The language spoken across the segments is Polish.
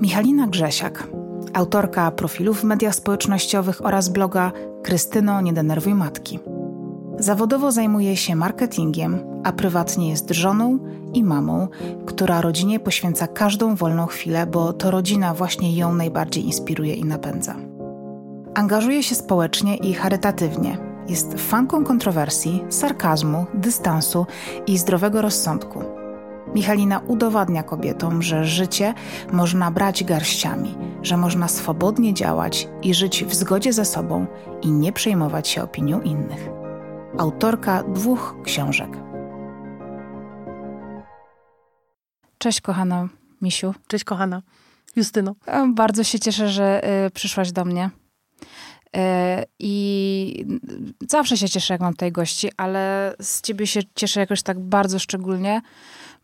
Michalina Grzesiak, autorka profilów w mediach społecznościowych oraz bloga Krystyno Nie denerwuj matki. Zawodowo zajmuje się marketingiem, a prywatnie jest żoną i mamą, która rodzinie poświęca każdą wolną chwilę, bo to rodzina właśnie ją najbardziej inspiruje i napędza. Angażuje się społecznie i charytatywnie. Jest fanką kontrowersji, sarkazmu, dystansu i zdrowego rozsądku. Michalina udowadnia kobietom, że życie można brać garściami, że można swobodnie działać i żyć w zgodzie ze sobą i nie przejmować się opinią innych. Autorka dwóch książek. Cześć kochana Misiu. Cześć kochana Justyno. Bardzo się cieszę, że y, przyszłaś do mnie. Y, I zawsze się cieszę, jak mam tutaj gości, ale z ciebie się cieszę jakoś tak bardzo szczególnie,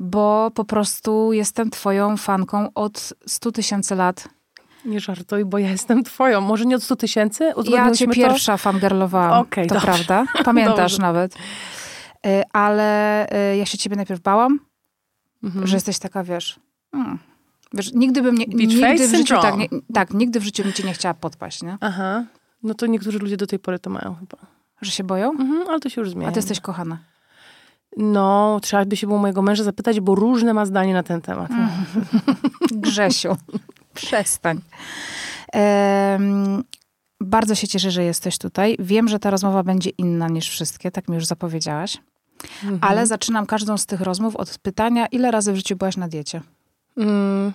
bo po prostu jestem twoją fanką od 100 tysięcy lat. Nie żartuj, bo ja jestem twoją. Może nie od 100 tysięcy? Ja cię to? pierwsza fangirlowałam, okay, to dobrze. prawda. Pamiętasz nawet. Y, ale y, ja się ciebie najpierw bałam, mhm. że jesteś taka, wiesz... Hmm. Wiesz, nigdy bym nie, nigdy w życiu, tak, nie, tak, nigdy w życiu bym cię nie chciała podpaść, nie? Aha. No to niektórzy ludzie do tej pory to mają chyba. Że się boją? Mhm, ale to się już zmienia. A ty jesteś kochana. No, trzeba by się było mojego męża zapytać, bo różne ma zdanie na ten temat. Grzesiu, przestań. Um, bardzo się cieszę, że jesteś tutaj. Wiem, że ta rozmowa będzie inna niż wszystkie, tak mi już zapowiedziałaś. Mhm. Ale zaczynam każdą z tych rozmów od pytania, ile razy w życiu byłaś na diecie? Mm.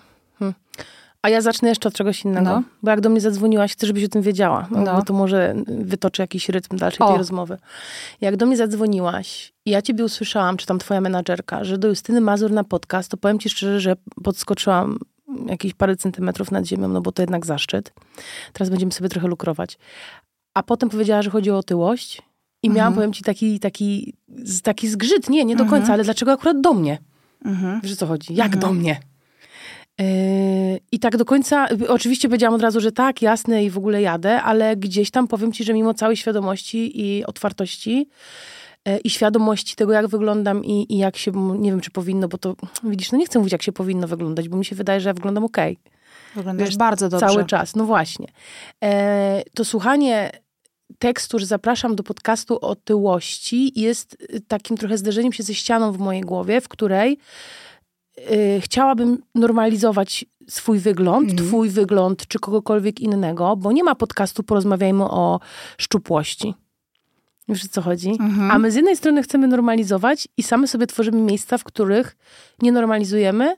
A ja zacznę jeszcze od czegoś innego. No. Bo jak do mnie zadzwoniłaś, chcę, żebyś o tym wiedziała. No, no. Bo to może wytoczy jakiś rytm dalszej o. tej rozmowy. Jak do mnie zadzwoniłaś i ja ciebie usłyszałam, czy tam twoja menadżerka, że do Justyny Mazur na podcast, to powiem ci szczerze, że podskoczyłam jakieś parę centymetrów nad ziemią, no bo to jednak zaszczyt. Teraz będziemy sobie trochę lukrować. A potem powiedziała, że chodzi o otyłość i mhm. miałam, powiem ci, taki, taki, taki zgrzyt. Nie, nie do końca, mhm. ale dlaczego akurat do mnie? Mhm. Wiesz, co chodzi? Jak do mhm. mnie? Yy, I tak do końca, oczywiście powiedziałam od razu, że tak, jasne i w ogóle jadę, ale gdzieś tam powiem ci, że mimo całej świadomości i otwartości yy, i świadomości tego, jak wyglądam i, i, jak się, nie wiem, czy powinno, bo to widzisz, no nie chcę mówić, jak się powinno wyglądać, bo mi się wydaje, że ja wyglądam okej. Okay. Wyglądasz Wiesz, bardzo dobrze. Cały czas, no właśnie. Yy, to słuchanie tekstu, że zapraszam do podcastu o tyłości jest takim trochę zderzeniem się ze ścianą w mojej głowie, w której Y, chciałabym normalizować swój wygląd, mm. twój wygląd, czy kogokolwiek innego, bo nie ma podcastu Porozmawiajmy o szczupłości. Wiesz o co chodzi? Mm-hmm. A my z jednej strony chcemy normalizować i same sobie tworzymy miejsca, w których nie normalizujemy,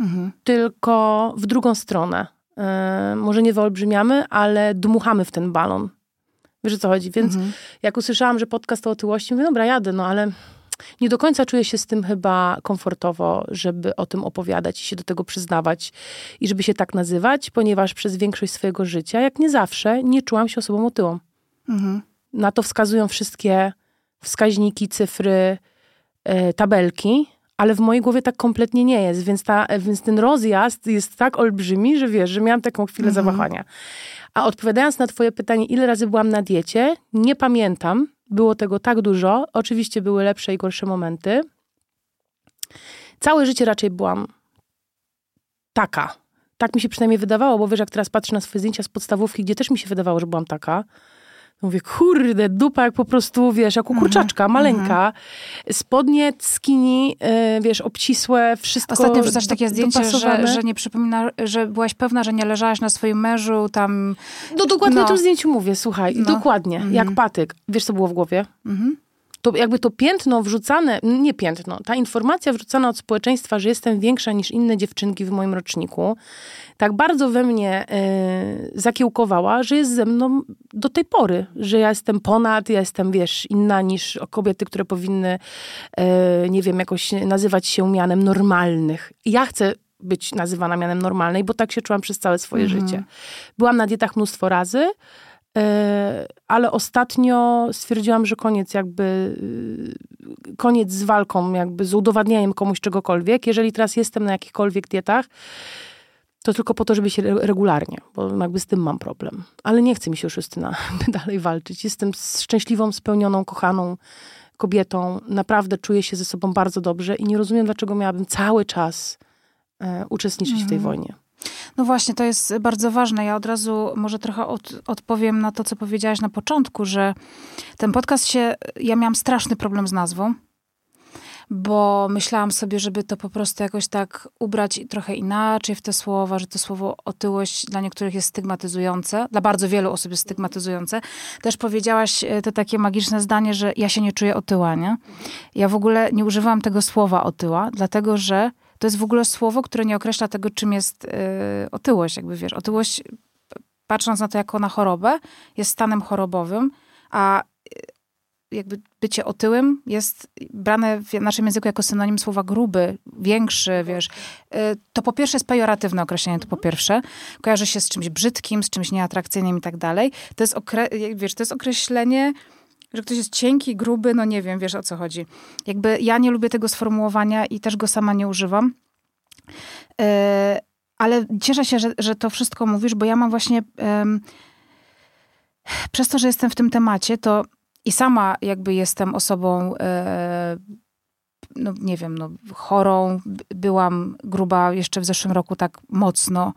mm-hmm. tylko w drugą stronę. Yy, może nie wyolbrzymiamy, ale dmuchamy w ten balon. Wiesz o co chodzi? Więc mm-hmm. jak usłyszałam, że podcast o otyłości, mówię, dobra, jadę, no ale nie do końca czuję się z tym chyba komfortowo, żeby o tym opowiadać i się do tego przyznawać i żeby się tak nazywać, ponieważ przez większość swojego życia, jak nie zawsze, nie czułam się osobą otyłą. Mhm. Na to wskazują wszystkie wskaźniki, cyfry, yy, tabelki, ale w mojej głowie tak kompletnie nie jest, więc, ta, więc ten rozjazd jest tak olbrzymi, że wiesz, że miałam taką chwilę mhm. zawahania. A odpowiadając na twoje pytanie, ile razy byłam na diecie, nie pamiętam, było tego tak dużo. Oczywiście były lepsze i gorsze momenty. Całe życie raczej byłam taka. Tak mi się przynajmniej wydawało, bo wiesz, jak teraz patrzę na swoje zdjęcia z podstawówki, gdzie też mi się wydawało, że byłam taka, Mówię, kurde, dupa jak po prostu, wiesz, jak u mhm, kurczaczka, -hmm. maleńka. Spodnie, skinny, yy, wiesz, obcisłe, wszystko Ostatnio wrzucasz takie zdjęcie, że, że nie przypomina, że byłaś pewna, że nie leżałaś na swoim mężu, tam... No dokładnie no. o tym zdjęciu mówię, słuchaj, no. dokładnie, mm -hmm. jak patyk. Wiesz, co było w głowie? -hmm to jakby to piętno wrzucane, nie piętno, ta informacja wrzucana od społeczeństwa, że jestem większa niż inne dziewczynki w moim roczniku, tak bardzo we mnie y, zakiełkowała, że jest ze mną do tej pory, że ja jestem ponad, ja jestem, wiesz, inna niż kobiety, które powinny, y, nie wiem, jakoś nazywać się mianem normalnych. Ja chcę być nazywana mianem normalnej, bo tak się czułam przez całe swoje mhm. życie. Byłam na dietach mnóstwo razy, ale ostatnio stwierdziłam, że koniec jakby, y, koniec z walką, jakby z udowadnianiem komuś czegokolwiek. Jeżeli teraz jestem na jakichkolwiek dietach, to tylko po to, żeby się regularnie, bo jakby z tym mam problem. Ale nie chce mi się już Justyna dalej walczyć. Jestem szczęśliwą, spełnioną, kochaną kobietą. Naprawdę czuję się ze sobą bardzo dobrze i nie rozumiem, dlaczego miałabym cały czas e, uczestniczyć w tej mhm. wojnie. No właśnie, to jest bardzo ważne. Ja od razu może trochę od, odpowiem na to, co powiedziałaś na początku, że ten podcast się, ja miałam straszny problem z nazwą bo myślałam sobie, żeby to po prostu jakoś tak ubrać trochę inaczej w te słowa, że to słowo otyłość dla niektórych jest stygmatyzujące, dla bardzo wielu osób jest stygmatyzujące. Też powiedziałaś e, to takie magiczne zdanie, że ja się nie czuję otyła, nie? Ja w ogóle nie używałam tego słowa otyła, dlatego że to jest w ogóle słowo, które nie określa tego, czym jest yy, otyłość, jakby wiesz. Otyłość, patrząc na to jako na chorobę, jest stanem chorobowym, a jakby bycie otyłym jest brane w naszym języku jako synonim słowa gruby, większy, wiesz. Y, to po pierwsze jest pejoratywne określenie, to po pierwsze. Kojarzy się z czymś brzydkim, z czymś nieatrakcyjnym i tak dalej. To jest, okre wiesz, to jest określenie, że ktoś jest cienki, gruby, no nie wiem, wiesz o co chodzi. Jakby ja nie lubię tego sformułowania i też go sama nie używam. Y, ale cieszę się, że, że to wszystko mówisz, bo ja mam właśnie... przez to, że jestem w tym temacie, to i sama jakby jestem osobą, e, no nie wiem, no, chorą. Byłam gruba jeszcze w zeszłym roku tak mocno.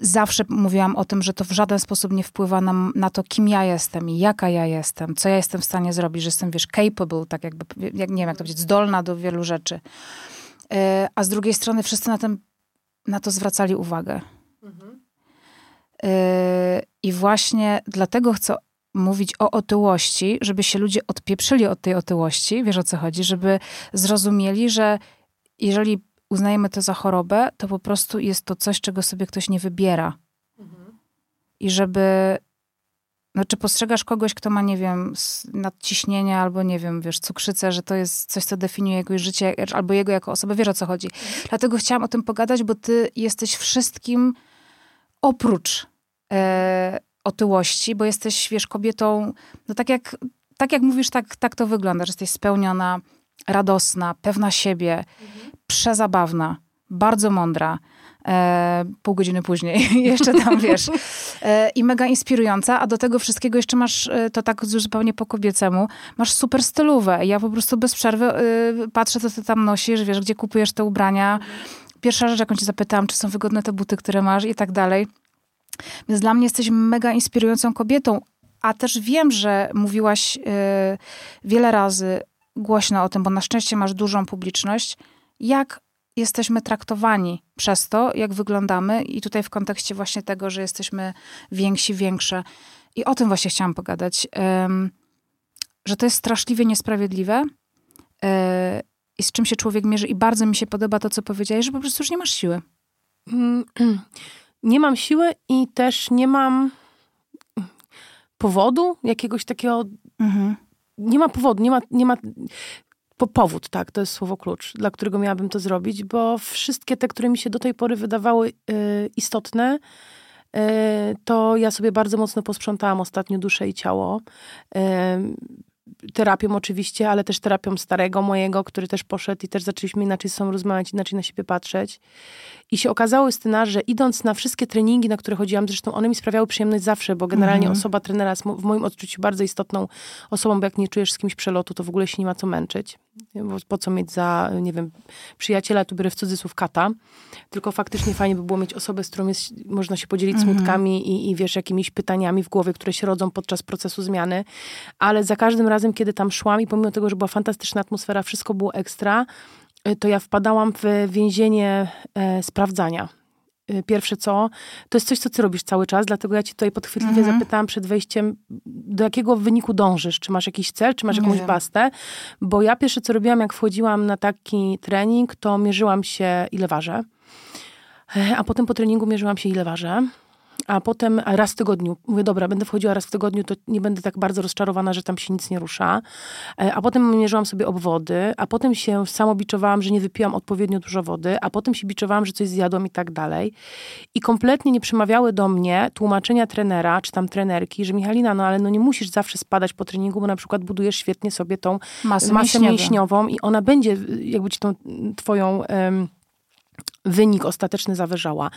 Zawsze mówiłam o tym, że to w żaden sposób nie wpływa na, na to, kim ja jestem i jaka ja jestem, co ja jestem w stanie zrobić, że jestem, wiesz, capable, tak jakby, jak, nie wiem jak to powiedzieć, zdolna do wielu rzeczy. E, a z drugiej strony wszyscy na, tym, na to zwracali uwagę. Mhm. I właśnie dlatego chcę mówić o otyłości, żeby się ludzie odpieprzyli od tej otyłości, wiesz o co chodzi, żeby zrozumieli, że jeżeli uznajemy to za chorobę, to po prostu jest to coś, czego sobie ktoś nie wybiera. Mhm. I żeby no, czy postrzegasz kogoś, kto ma, nie wiem, nadciśnienie albo, nie wiem, wiesz, cukrzycę, że to jest coś, co definiuje jego życie, albo jego jako osobę, wiesz o co chodzi. Mhm. Dlatego chciałam o tym pogadać, bo ty jesteś wszystkim oprócz e, otyłości, bo jesteś, wiesz, kobietą, no tak jak, tak jak mówisz, tak, tak to wygląda, że jesteś spełniona, radosna, pewna siebie, mhm. Przezabawna, bardzo mądra. E, pół godziny później, jeszcze tam wiesz. E, I mega inspirująca, a do tego wszystkiego jeszcze masz, e, to tak zupełnie po kobiecemu, masz super stylówę. Ja po prostu bez przerwy e, patrzę, co ty tam nosisz, wiesz, gdzie kupujesz te ubrania. Pierwsza rzecz, jaką cię zapytałam, czy są wygodne te buty, które masz i tak dalej. Więc dla mnie jesteś mega inspirującą kobietą, a też wiem, że mówiłaś y, wiele razy głośno o tym, bo na szczęście masz dużą publiczność, jak jesteśmy traktowani przez to, jak wyglądamy i tutaj w kontekście właśnie tego, że jesteśmy więksi, większe. I o tym właśnie chciałam pogadać, że to jest straszliwie niesprawiedliwe y, i z czym się człowiek mierzy i bardzo mi się podoba to, co powiedziałeś, że po prostu już nie masz siły. Nie mam siły i też nie mam powodu jakiegoś takiego. Mhm. Nie ma powodu, nie ma, nie ma po, powód, tak, to jest słowo klucz, dla którego miałabym to zrobić, bo wszystkie te, które mi się do tej pory wydawały y, istotne, y, to ja sobie bardzo mocno posprzątałam ostatnio duszę i ciało. Y, terapią oczywiście, ale też terapią starego mojego, który też poszedł i też zaczęliśmy inaczej z sobą rozmawiać, inaczej na siebie patrzeć. I się okazało, Justyna, że idąc na wszystkie treningi, na które chodziłam, zresztą one mi sprawiały przyjemność zawsze, bo generalnie mhm. osoba trenera jest w moim odczuciu bardzo istotną osobą, bo jak nie czujesz z kimś przelotu, to w ogóle się nie ma co męczyć. Bo po co mieć za, nie wiem, przyjaciela, tu biorę w cudzysłów kata, tylko faktycznie fajnie by było mieć osobę, z którą jest, można się podzielić mhm. smutkami i, i wiesz, jakimiś pytaniami w głowie, które się rodzą podczas procesu zmiany. Ale za każdym razem, kiedy tam szłam i pomimo tego, że była fantastyczna atmosfera, wszystko było ekstra, to ja wpadałam w więzienie e, sprawdzania. Y, pierwsze co, to jest coś, co ty robisz cały czas, dlatego ja ci tutaj podchwytliwie mhm. zapytałam przed wejściem, do jakiego wyniku dążysz? Czy masz jakiś cel, czy masz jakąś Nie bastę? Bo ja pierwsze, co robiłam, jak wchodziłam na taki trening, to mierzyłam się, ile ważę. E, a potem po treningu mierzyłam się, ile ważę a potem raz w tygodniu. Mówię, dobra, będę wchodziła raz w tygodniu, to nie będę tak bardzo rozczarowana, że tam się nic nie rusza. E, a potem mierzyłam sobie obwody, a potem się samo biczowałam, że nie wypiłam odpowiednio dużo wody, a potem się biczowałam, że coś zjadłam i tak dalej. I kompletnie nie przemawiały do mnie tłumaczenia trenera, czy tam trenerki, że Michalina, no ale no nie musisz zawsze spadać po treningu, bo na przykład budujesz świetnie sobie tą masę, masę mięśniową i ona będzie jakby ci tą twoją... Um, wynik ostateczny zawyżała.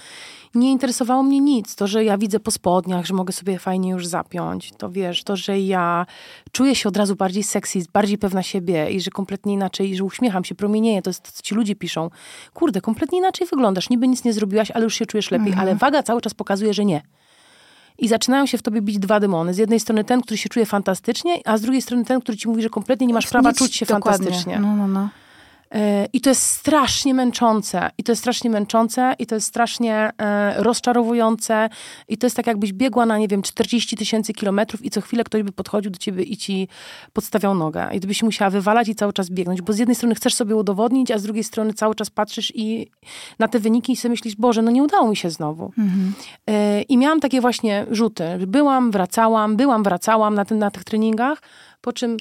Nie interesowało mnie nic. To, że ja widzę po spodniach, że mogę sobie fajnie już zapiąć. To wiesz, to, że ja czuję się od razu bardziej sexy, bardziej pewna siebie i że kompletnie inaczej, że uśmiecham się, promienieję. To jest to, co ci ludzie piszą. Kurde, kompletnie inaczej wyglądasz. Niby nic nie zrobiłaś, ale już się czujesz lepiej. Mhm. Ale waga cały czas pokazuje, że nie. I zaczynają się w tobie bić dwa demony. Z jednej strony ten, który się czuje fantastycznie, a z drugiej strony ten, który ci mówi, że kompletnie nie masz prawa Nic, czuć się dokładnie. fantastycznie. No, no, no. I to jest strasznie męczące. I to jest strasznie męczące, i to jest strasznie e, rozczarowujące. I to jest tak, jakbyś biegła na, nie wiem, 40 tysięcy kilometrów i co chwilę ktoś by podchodził do ciebie i ci podstawiał nogę. I ty byś musiała wywalać i cały czas biegnąć. Bo z jednej strony chcesz sobie udowodnić, a z drugiej strony cały czas patrzysz i na te wyniki i sobie myślisz, Boże, no nie udało mi się znowu. Mhm. E, I miałam takie właśnie rzuty. Byłam, wracałam, byłam, wracałam na, na tych treningach, po czym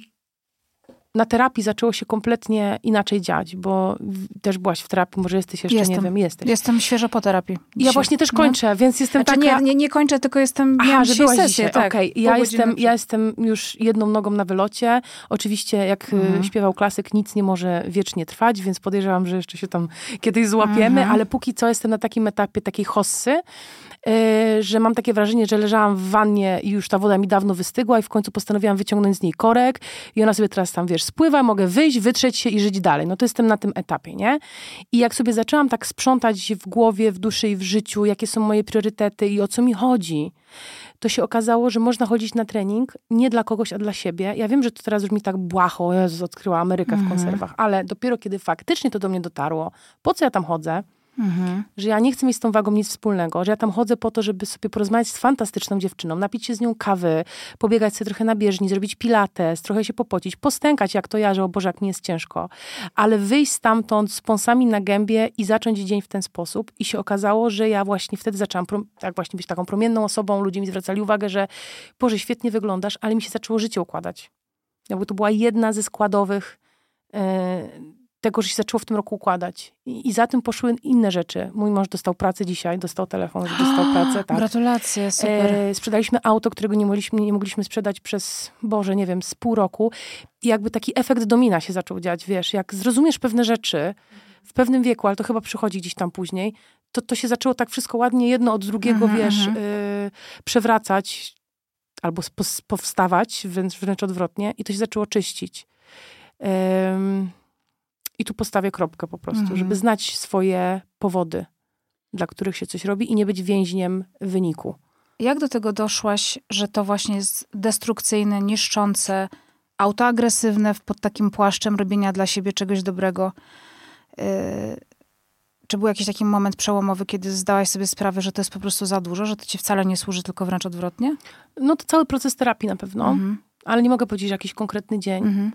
na terapii zaczęło się kompletnie inaczej dziać, bo też byłaś w terapii, może jesteś jeszcze, jestem. nie wiem, jesteś. Jestem świeżo po terapii. Dzisiaj. Ja właśnie też kończę, no. więc jestem znaczy, taka... Nie, nie, nie kończę, tylko jestem, Aha, miałam że byłaś sesję, dzisiaj. tak. Okay. Ja, jestem, ja jestem już jedną nogą na wylocie. Oczywiście, jak y, mhm. śpiewał klasyk, nic nie może wiecznie trwać, więc podejrzewam, że jeszcze się tam kiedyś złapiemy, mhm. ale póki co jestem na takim etapie takiej hossy, że mam takie wrażenie, że leżałam w wannie i już ta woda mi dawno wystygła i w końcu postanowiłam wyciągnąć z niej korek i ona sobie teraz tam, wiesz, spływa, mogę wyjść, wytrzeć się i żyć dalej. No to jestem na tym etapie, nie? I jak sobie zaczęłam tak sprzątać w głowie, w duszy i w życiu, jakie są moje priorytety i o co mi chodzi, to się okazało, że można chodzić na trening nie dla kogoś, a dla siebie. Ja wiem, że to teraz brzmi tak błaho, Jezus, odkryła Amerykę w mhm. konserwach, ale dopiero kiedy faktycznie to do mnie dotarło, po co ja tam chodzę, Mhm. Że ja nie chcę mieć z tą wagą nic wspólnego, że ja tam chodzę po to, żeby sobie porozmawiać z fantastyczną dziewczyną, napić się z nią kawy, pobiegać sobie trochę na bieżni, zrobić pilates, trochę się popocić, postękać jak to ja, że o Boże, jak mi jest ciężko. Ale wyjść stamtąd z pąsami na gębie i zacząć dzień w ten sposób. I się okazało, że ja właśnie wtedy zaczęłam tak właśnie być taką promienną osobą. Ludzie mi zwracali uwagę, że Boże, świetnie wyglądasz, ale mi się zaczęło życie układać. Jakby to była jedna ze składowych yy, tego, że się zaczęło w tym roku układać. I, I, za tym poszły inne rzeczy. Mój mąż dostał pracę dzisiaj, dostał telefon, że dostał pracę. Tak. Gratulacje, super. E, sprzedaliśmy auto, którego nie mogliśmy, nie mogliśmy sprzedać przez, Boże, nie wiem, z pół roku. I jakby taki efekt domina się zaczął dziać, wiesz, jak zrozumiesz pewne rzeczy w pewnym wieku, ale to chyba przychodzi gdzieś tam później, to, to się zaczęło tak wszystko ładnie jedno od drugiego, mm -hmm, wiesz, y, przewracać albo powstawać, wręcz, wręcz odwrotnie i to się zaczęło czyścić. I tu postawię kropkę po prostu, mhm. żeby znać swoje powody, dla których się coś robi i nie być więźniem wyniku. Jak do tego doszłaś, że to właśnie jest destrukcyjne, niszczące, autoagresywne pod takim płaszczem robienia dla siebie czegoś dobrego? Yy, czy był jakiś taki moment przełomowy, kiedy zdałaś sobie sprawę, że to jest po prostu za dużo, że to ci wcale nie służy, tylko wręcz odwrotnie? No to cały proces terapii na pewno, mhm. ale nie mogę powiedzieć, jakiś konkretny dzień. Mhm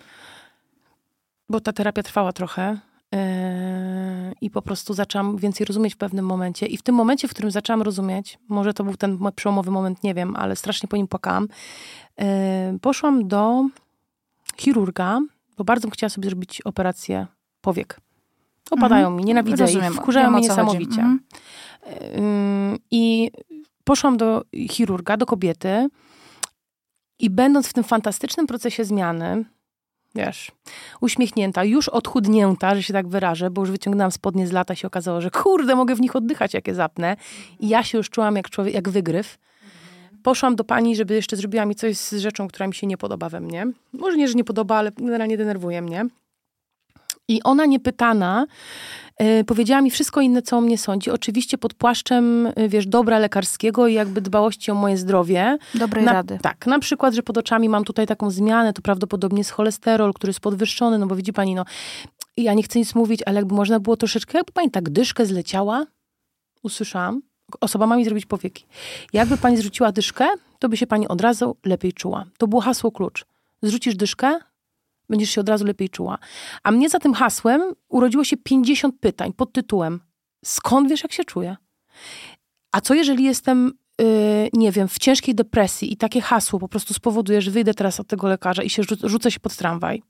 bo ta terapia trwała trochę. Yy, I po prostu zaczęłam więcej rozumieć w pewnym momencie. I w tym momencie, w którym zaczęłam rozumieć, może to był ten przełomowy moment, nie wiem, ale strasznie po nim płakałam, yy, poszłam do chirurga, bo bardzo chciała sobie zrobić operację powiek. Opadają mhm. mi, nienawidzę Rozumiem. ich, wkurzają mnie niesamowicie. Mhm. Yy, I poszłam do chirurga, do kobiety i będąc w tym fantastycznym procesie zmiany, wiesz, uśmiechnięta, już odchudnięta, że się tak wyrażę, bo już wyciągnęłam spodnie z lata się okazało, że kurde, mogę w nich oddychać, jak je zapnę. I ja się już czułam jak człowiek, jak wygryw. Poszłam do pani, żeby jeszcze zrobiła mi coś z rzeczą, która mi się nie podoba we mnie. Może nie, że nie podoba, ale generalnie denerwuje mnie. I ona niepytana y, powiedziała mi wszystko inne, co o mnie sądzi. Oczywiście pod płaszczem, y, wiesz, dobra lekarskiego i jakby dbałości o moje zdrowie. Dobrej na, rady. Tak, na przykład, że pod oczami mam tutaj taką zmianę, to prawdopodobnie jest cholesterol, który jest podwyższony, no bo widzi pani, no ja nie chcę nic mówić, ale jakby można było troszeczkę, jakby pani tak dyszkę zleciała, usłyszałam, osoba ma mi zrobić powieki. Jakby pani zrzuciła dyszkę, to by się pani od razu lepiej czuła. To było hasło klucz. Zrzucisz dyszkę, będziesz się od razu lepiej czuła. A mnie za tym hasłem urodziło się 50 pytań pod tytułem skąd wiesz, jak się czuję? A co jeżeli jestem, yy, nie wiem, w ciężkiej depresji i takie hasło po prostu spowoduje, że wyjdę teraz od tego lekarza i się rzucę się pod tramwaj?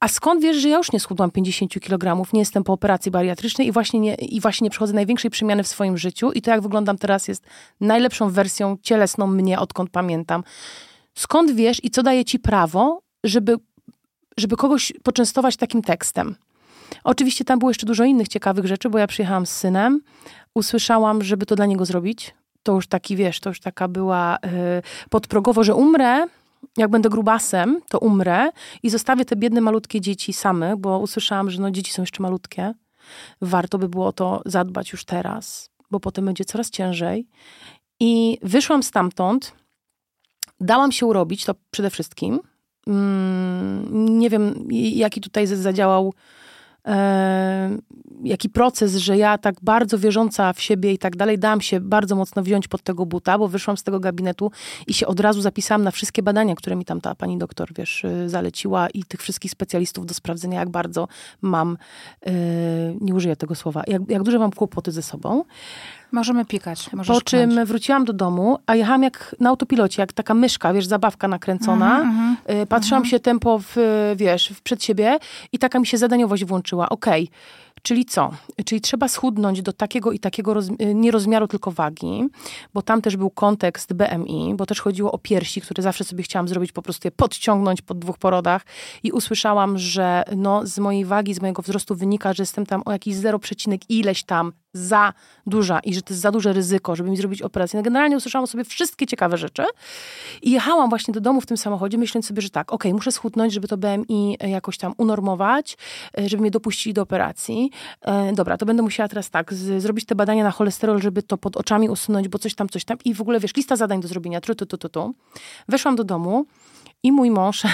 A skąd wiesz, że ja już nie schudłam 50 kg, nie jestem po operacji bariatrycznej i właśnie, nie, i właśnie nie przechodzę największej przemiany w swoim życiu i to, jak wyglądam teraz, jest najlepszą wersją cielesną mnie, odkąd pamiętam. Skąd wiesz i co daje ci prawo, żeby żeby kogoś poczęstować takim tekstem. Oczywiście tam było jeszcze dużo innych ciekawych rzeczy, bo ja przyjechałam z synem, usłyszałam, żeby to dla niego zrobić. To już taki, wiesz, to już taka była yy, podprogowo, że umrę, jak będę grubasem, to umrę i zostawię te biedne, malutkie dzieci same, bo usłyszałam, że no, dzieci są jeszcze malutkie. Warto by było to zadbać już teraz, bo potem będzie coraz ciężej. I wyszłam stamtąd, dałam się urobić, to przede wszystkim. Mm, nie wiem, jaki tutaj zadziałał e, jaki proces, że ja tak bardzo wierząca w siebie i tak dalej, dałam się bardzo mocno wziąć pod tego buta, bo wyszłam z tego gabinetu i się od razu zapisałam na wszystkie badania, które mi tam ta pani doktor, wiesz, y, zaleciła i tych wszystkich specjalistów do sprawdzenia, jak bardzo mam, yy, nie użyję tego słowa, jak, jak duże mam kłopoty ze sobą. Możemy pikać. Po czym wróciłam do domu, a jechałam jak na autopilocie, jak taka myszka, wiesz, zabawka nakręcona. Mm -hmm, Patrzyłam mm -hmm. się tempo, w, wiesz, w przed siebie i taka mi się zadaniowość włączyła. Okej, okay Czyli co? Czyli trzeba schudnąć do takiego i takiego roz, y, nie rozmiaru, tylko wagi, bo tam też był kontekst BMI, bo też chodziło o piersi, które zawsze sobie chciałam zrobić, po prostu je podciągnąć po dwóch porodach i usłyszałam, że no, z mojej wagi, z mojego wzrostu wynika, że jestem tam o jakiś 0, ileś tam za duża i że to jest za duże ryzyko, żeby mi zrobić operację. No generalnie usłyszałam sobie wszystkie ciekawe rzeczy i jechałam właśnie do domu w tym samochodzie, myśląc sobie, że tak, okay, muszę schudnąć, żeby to BMI jakoś tam unormować, e, żeby mnie dopuścili do operacji. E, dobra, to będę musiała teraz tak, z, zrobić te badania na cholesterol, żeby to pod oczami usunąć, bo coś tam, coś tam i w ogóle, wiesz, lista zadań do zrobienia, tu, tu, tu, tu, tu. Weszłam do domu i mój mąż y,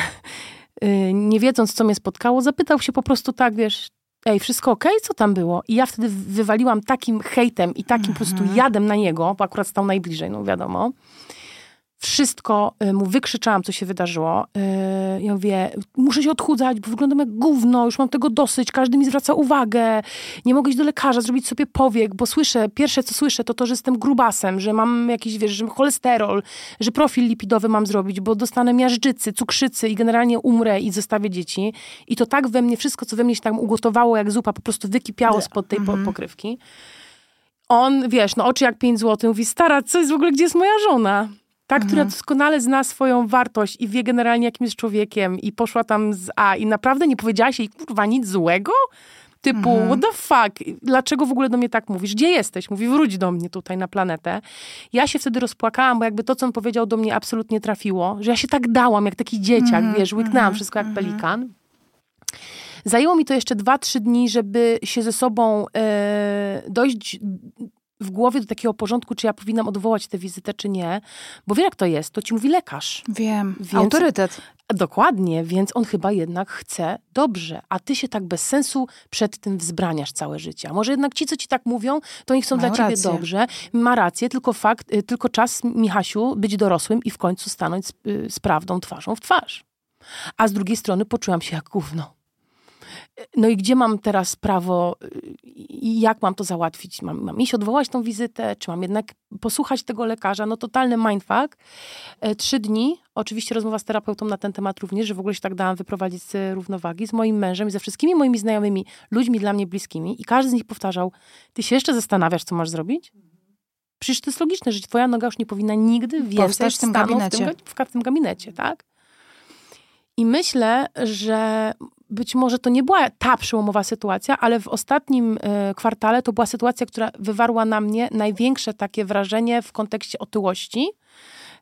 nie wiedząc, co mnie spotkało, zapytał się po prostu tak, wiesz, ej, wszystko okej, okay? co tam było? I ja wtedy wywaliłam takim hejtem i takim po prostu mhm. jadem na niego, bo akurat stał najbliżej, no wiadomo wszystko y, mu wykrzyczałam, co się wydarzyło. Y, ja mówię, muszę się odchudzać, bo wyglądam jak gówno, już mam tego dosyć, każdy mi zwraca uwagę, nie mogę iść do lekarza, zrobić sobie powiek, bo słyszę, pierwsze co słyszę, to to, że jestem grubasem, że mam jakiś, wiesz, że cholesterol, że profil lipidowy mam zrobić, bo dostanę miażdżycy, cukrzycy i generalnie umrę i zostawię dzieci. I to tak we mnie, wszystko, co we mnie się tam ugotowało, jak zupa, po prostu wykipiało spod tej po mhm. pokrywki. On, wiesz, no oczy jak pięć złotych, mówi, stara, co jest w ogóle, gdzie jest moja żona? Ta, mhm. która doskonale zna swoją wartość i wie generalnie, jakim jest człowiekiem i poszła tam z A i naprawdę nie powiedziałaś jej, kurwa, nic złego? Typu, mhm. what the fuck? Dlaczego w ogóle do mnie tak mówisz? Gdzie jesteś? Mówi, wróć do mnie tutaj na planetę. Ja się wtedy rozpłakałam, bo jakby to, co on powiedział do mnie absolutnie trafiło, że ja się tak dałam, jak taki dzieciak, mhm. wiesz, łyknęłam mhm. wszystko jak mhm. pelikan. Zajęło mi to jeszcze dwa, trzy dni, żeby się ze sobą e, dojść w głowie do takiego porządku, czy ja powinnam odwołać tę wizytę, czy nie. Bo wie, jak to jest. To ci mówi lekarz. Wiem. Więc, Autorytet. Dokładnie, więc on chyba jednak chce dobrze, a ty się tak bez sensu przed tym wzbraniasz całe życie. A może jednak ci, co ci tak mówią, to oni chcą Mają dla ciebie rację. dobrze. Ma rację, tylko fakt, y, tylko czas, Michasiu, być dorosłym i w końcu stanąć z, y, z prawdą twarzą w twarz. A z drugiej strony poczułam się jak gówno no i gdzie mam teraz prawo i jak mam to załatwić? Mam, mam iść odwołać tą wizytę, czy mam jednak posłuchać tego lekarza? No totalny mindfuck. E, trzy dni, oczywiście rozmowa z terapeutą na ten temat również, że w ogóle się tak dałam wyprowadzić z równowagi, z moim mężem i ze wszystkimi moimi znajomymi, ludźmi dla mnie bliskimi i każdy z nich powtarzał, ty się jeszcze zastanawiasz, co masz zrobić? Przecież to jest logiczne, że twoja noga już nie powinna nigdy więcej w tym gabinecie. W, tym, w tym gabinecie, tak? I myślę, że być może to nie była ta przełomowa sytuacja, ale w ostatnim y, kwartale to była sytuacja, która wywarła na mnie największe takie wrażenie w kontekście otyłości,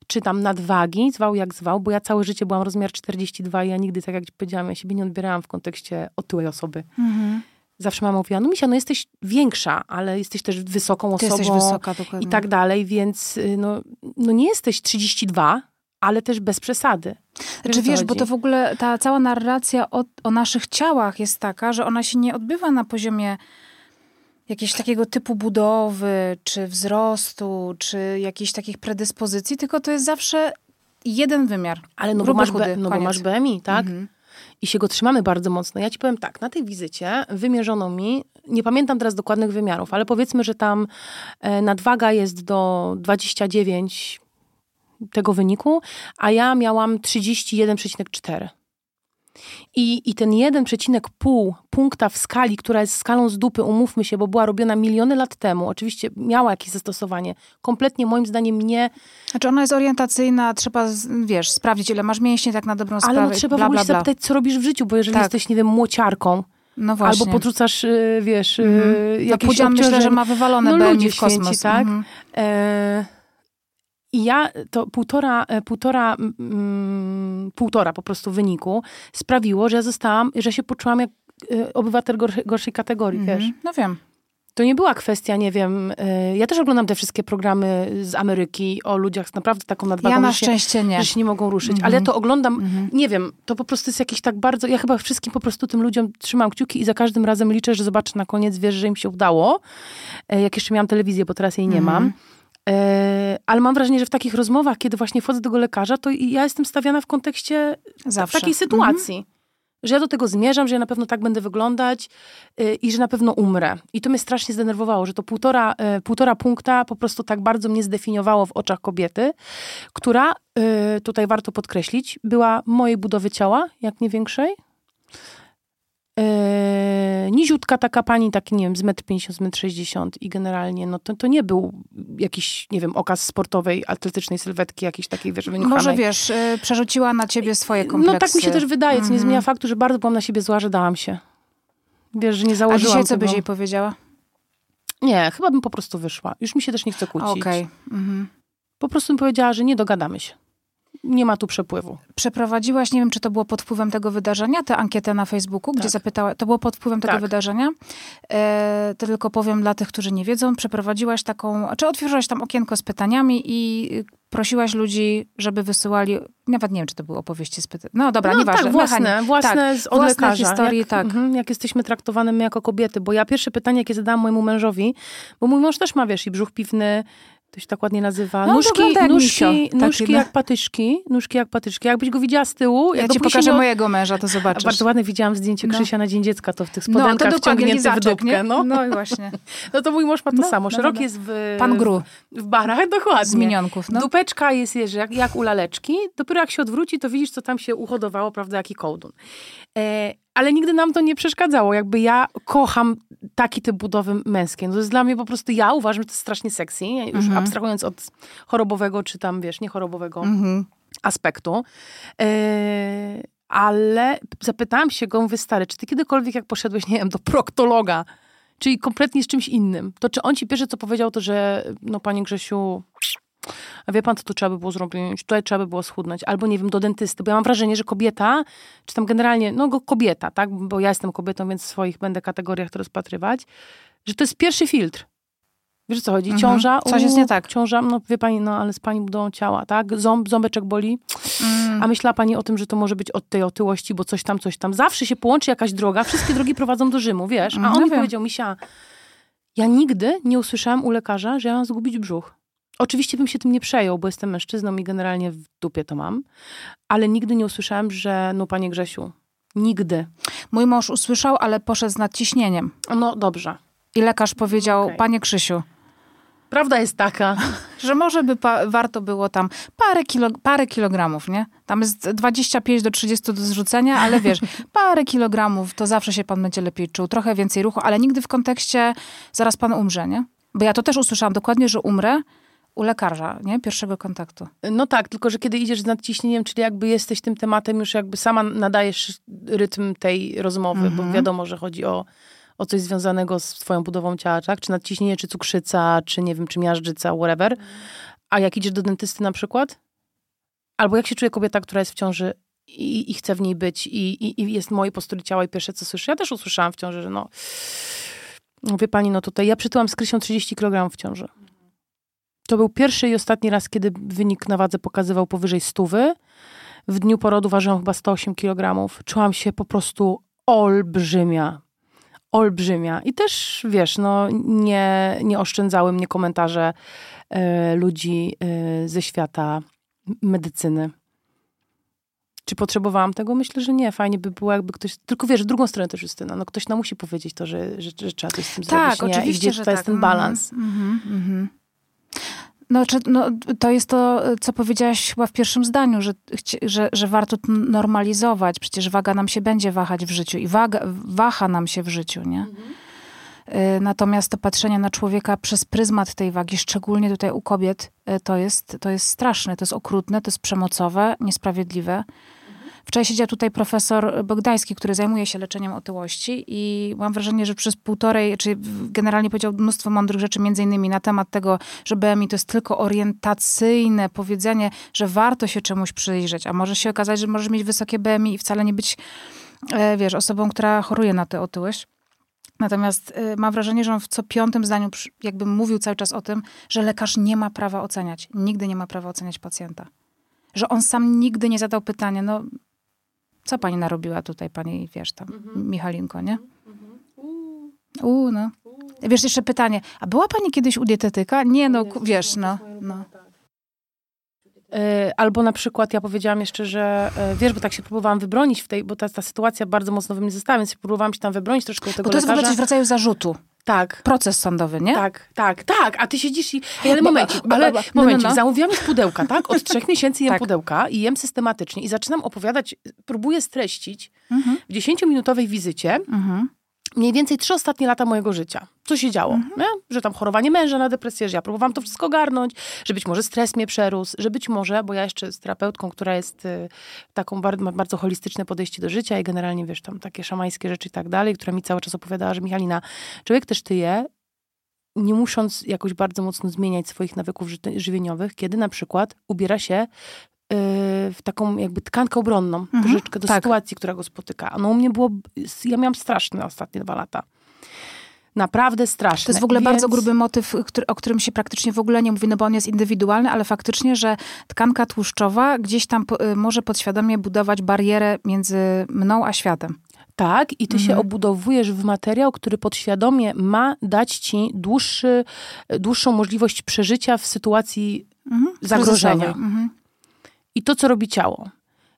czy tam nadwagi, zwał jak zwał, bo ja całe życie byłam rozmiar 42 i ja nigdy, tak jak powiedziałam, ja siebie nie odbierałam w kontekście otyłej osoby. Mhm. Zawsze mama mówiła, no Misia, no jesteś większa, ale jesteś też wysoką osobą. Ty jesteś wysoka, dokładnie. I tak dalej, więc y, no, no nie jesteś 32, ale też bez przesady. Znaczy wiesz, bo to w ogóle ta cała narracja o, o naszych ciałach jest taka, że ona się nie odbywa na poziomie jakiegoś takiego typu budowy, czy wzrostu, czy jakichś takich predyspozycji, tylko to jest zawsze jeden wymiar. Ale no bo masz, chudy, no bo masz BMI, tak? Mhm. I się go trzymamy bardzo mocno. Ja ci powiem tak, na tej wizycie wymierzono mi, nie pamiętam teraz dokładnych wymiarów, ale powiedzmy, że tam e, nadwaga jest do 29 tego wyniku, a ja miałam 31,4. I, I ten 1,5 punkta w skali, która jest skalą z dupy, umówmy się, bo była robiona miliony lat temu, oczywiście miała jakieś zastosowanie, kompletnie moim zdaniem nie... Znaczy ona jest orientacyjna, trzeba, wiesz, sprawdzić ile masz mięśni tak na dobrą sprawę. Ale no trzeba bla, w ogóle bla, bla. zapytać, co robisz w życiu, bo jeżeli tak. jesteś, nie wiem, młociarką, No właśnie. Albo podrzucasz, y, wiesz, mm. jakieś no, Pudzian myślę, że ma wywalone no, BMI w kosmos. Święci, tak? Mm. E, I ja to półtora, e, półtora, mm, półtora po prostu wyniku sprawiło, że ja zostałam, że się poczułam jak e, obywatel gorszej, gorszej kategorii, mm. wiesz. No wiem. To nie była kwestia, nie wiem, y, ja też oglądam te wszystkie programy z Ameryki o ludziach z naprawdę taką nadwagą, ja na szczęście nie. że się nie mogą ruszyć, mm -hmm. ale ja to oglądam, mm -hmm. nie wiem, to po prostu jest jakieś tak bardzo, ja chyba wszystkim po prostu tym ludziom trzymam kciuki i za każdym razem liczę, że zobaczę na koniec, wiesz, że im się udało, e, jak jeszcze miałam telewizję, bo teraz jej nie -hmm. mam. E, ale mam wrażenie, że w takich rozmowach, kiedy właśnie wchodzę do tego lekarza, to ja jestem stawiana w kontekście Zawsze. takiej sytuacji że ja do tego zmierzam, że ja na pewno tak będę wyglądać yy, i że na pewno umrę. I to mnie strasznie zdenerwowało, że to półtora, yy, półtora punkta po prostu tak bardzo mnie zdefiniowało w oczach kobiety, która, yy, tutaj warto podkreślić, była mojej budowy ciała, jak nie większej, Yy, niziutka taka pani, taki nie wiem, z 1,50 m, z 1,60 m i generalnie, no to, to nie był jakiś, nie wiem, okaz sportowej, atletycznej sylwetki, jakiejś takiej, wiesz, wyniuchanej. Może wiesz, yy, przerzuciła na ciebie swoje kompleksy. No tak mi się też wydaje, co nie mhm. zmienia faktu, że bardzo byłam na siebie zła, że dałam się. Wiesz, że nie założyłam A dzisiaj co tego. byś jej powiedziała? Nie, chyba bym po prostu wyszła. Już mi się też nie chce kłócić. Okej. Okay. Mhm. Po prostu bym powiedziała, że nie dogadamy się nie ma tu przepływu. Przeprowadziłaś, nie wiem, czy to było pod wpływem tego wydarzenia, tę ankietę na Facebooku, tak. gdzie zapytała, to było pod wpływem tego tak. wydarzenia. E, to tylko powiem dla tych, którzy nie wiedzą, przeprowadziłaś taką, czy otworzyłaś tam okienko z pytaniami i prosiłaś ludzi, żeby wysyłali, nawet nie wiem, czy to były opowieści z pytań. No dobra, no, nieważne. Tak, własne, własne tak, z od własne lekarza. historii, jak, tak. Mhm, jak jesteśmy traktowane my jako kobiety, bo ja pierwsze pytanie, jakie zadałam mojemu mężowi, bo mój mąż też ma, wiesz, i brzuch piwny, to się tak ładnie nazywa. No, nóżki, nóżki, nóżki Taki, jak patyczki. Nóżki jak patyczki. Jakbyś go widziała z tyłu. Ja ci pokażę mojego męża, to zobaczysz. Bardzo ładne widziałam zdjęcie no. Krzysia na Dzień Dziecka, to w tych spodenkach no, to wciągnięte w dupkę. No. no i właśnie. No to mój mąż ma to no, samo. No, Szeroki no. jest w... Pan Gru. W barach, dokładnie. Z minionków, no. Dupeczka jest jak, jak u laleczki. Dopiero jak się odwróci, to widzisz, co tam się uhodowało, prawda, jaki kołdun. E, ale nigdy nam to nie przeszkadzało. Jakby ja kocham taki typ budowy męskiej. No to jest dla mnie po prostu, ja uważam, że to jest strasznie sexy, już mhm. abstrahując od chorobowego, czy tam, wiesz, niechorobowego mhm. aspektu. Yy, ale zapytałam się go, mówię, stary, czy ty kiedykolwiek jak poszedłeś, nie wiem, do proktologa, czyli kompletnie z czymś innym, to czy on ci pierwsze co powiedział, to że no panie Grzesiu, a wie pan, co tu trzeba by było zrobić? Tutaj trzeba by było schudnąć. Albo, nie wiem, do dentysty. Bo ja mam wrażenie, że kobieta, czy tam generalnie, no go kobieta, tak? Bo ja jestem kobietą, więc w swoich będę kategoriach to rozpatrywać, że to jest pierwszy filtr. Wiesz, o co chodzi? Mhm. Ciąża. Coś jest nie tak. Ciąża, no wie pani, no ale z pani budową ciała, tak? Ząb, ząbeczek boli. Mm. A myślała pani o tym, że to może być od tej otyłości, bo coś tam, coś tam. Zawsze się połączy jakaś droga, wszystkie drogi prowadzą do Rzymu, wiesz? A on no mi powiedział, Misia, ja nigdy nie usłyszałam u lekarza, że ja mam zgubić brzuch. Oczywiście bym się tym nie przejął, bo jestem mężczyzną i generalnie w dupie to mam, ale nigdy nie usłyszałem, że no panie Grzesiu, nigdy. Mój mąż usłyszał, ale poszedł z nadciśnieniem. No dobrze. I lekarz powiedział, okay. panie Krzysiu. Prawda jest taka, że może by warto było tam parę, kilo, parę kilogramów, nie? Tam jest 25 do 30 do zrzucenia, ale wiesz, parę kilogramów, to zawsze się pan będzie lepiej czuł. Trochę więcej ruchu, ale nigdy w kontekście zaraz pan umrze, nie? Bo ja to też usłyszałam dokładnie, że umrę, u lekarza, nie? Pierwszego kontaktu. No tak, tylko że kiedy idziesz z nadciśnieniem, czyli jakby jesteś tym tematem, już jakby sama nadajesz rytm tej rozmowy, bo mhm. wiadomo, że chodzi o, o coś związanego z twoją budową ciała, tak? Czy nadciśnienie, czy cukrzyca, czy nie wiem, czy miażdżyca, whatever. A jak idziesz do dentysty na przykład, albo jak się czuje kobieta, która jest w ciąży i, i chce w niej być i, i, i jest moje postury ciała i pierwsze co słyszę, ja też usłyszałam w ciąży, że no wie pani, no tutaj ja przytyłam z Krysią 30 kg w ciąży. To był pierwszy i ostatni raz, kiedy wynik na wadze pokazywał powyżej stówy. W dniu porodu ważyłam chyba 108 kg. Czułam się po prostu olbrzymia. Olbrzymia. I też, wiesz, no, nie, nie oszczędzały mnie komentarze e, ludzi e, ze świata medycyny. Czy potrzebowałam tego? Myślę, że nie. Fajnie by było, jakby ktoś. Tylko wiesz, w drugą stronę też Justyna. No, ktoś nam musi powiedzieć to, że, że, że trzeba coś z tym tak, zrobić. Tak, oczywiście. I gdzie że to tak. jest ten balans. Mm -hmm, mm -hmm. No, czy, no, to jest to, co powiedziałaś chyba w pierwszym zdaniu, że, że, że warto normalizować. Przecież waga nam się będzie wahać w życiu i waga, waha nam się w życiu, nie? Mhm. Y, natomiast to patrzenie na człowieka przez pryzmat tej wagi, szczególnie tutaj u kobiet, y, to jest, to jest straszne, to jest okrutne, to jest przemocowe, niesprawiedliwe. Wczoraj siedział tutaj profesor Bogdański, który zajmuje się leczeniem otyłości i mam wrażenie, że przez półtorej, czy generalnie powiedział mnóstwo mądrych rzeczy, między innymi na temat tego, że BMI to jest tylko orientacyjne powiedzenie, że warto się czemuś przyjrzeć, a może się okazać, że możesz mieć wysokie BMI i wcale nie być, e, wiesz, osobą, która choruje na tę otyłość. Natomiast y, mam wrażenie, że on w co piątym zdaniu jakby mówił cały czas o tym, że lekarz nie ma prawa oceniać. Nigdy nie ma prawa oceniać pacjenta. Że on sam nigdy nie zadał pytania, no co pani narobiła tutaj, pani, wiesz tam, mhm. Michalinko, nie? Mhm. Uuu, no. Wiesz, jeszcze pytanie, a była pani kiedyś u dietetyka? Nie, no, wiesz, no. no. E, albo na przykład ja powiedziałam jeszcze, że e, wiesz, bo tak się próbowałam wybronić w tej, bo ta, ta sytuacja bardzo mocno we mnie została, więc próbowałam się tam wybronić troszkę od tego Bo to jest lekarza. w ogóle w rodzaju zarzutu. Tak. Proces sądowy, nie? Tak, tak, tak. A ty siedzisz i... Ale momencik, ale momencik. No, no. Zamówiłam już pudełka, tak? Od trzech miesięcy jem tak. pudełka i jem systematycznie. I zaczynam opowiadać, próbuję streścić mhm. w dziesięciominutowej wizycie mhm mniej więcej trzy ostatnie lata mojego życia. Co się działo? Mhm. Że tam chorowanie męża na depresję, że ja próbowałam to wszystko garnąć, że być może stres mnie przerósł, że być może, bo ja jeszcze z terapeutką, która jest y, taką bardzo, ma bardzo holistyczne podejście do życia i generalnie, wiesz, tam takie szamańskie rzeczy i tak dalej, która mi cały czas opowiadała, że Michalina, człowiek też tyje, nie musząc jakoś bardzo mocno zmieniać swoich nawyków żywieniowych, kiedy na przykład ubiera się w taką jakby tkankę obronną, mhm, troszeczkę do tak. sytuacji, która go spotyka. No u mnie było, ja miałam straszne ostatnie dwa lata. Naprawdę straszne. To jest w ogóle Więc... bardzo gruby motyw, o którym się praktycznie w ogóle nie mówi, no bo on jest indywidualny, ale faktycznie, że tkanka tłuszczowa gdzieś tam y, może podświadomie budować barierę między mną a światem. Tak, i ty mhm. się obudowujesz w materiał, który podświadomie ma dać ci dłuższy, dłuższą możliwość przeżycia w sytuacji mhm. zagrożenia. Mhm i to, co robi ciało.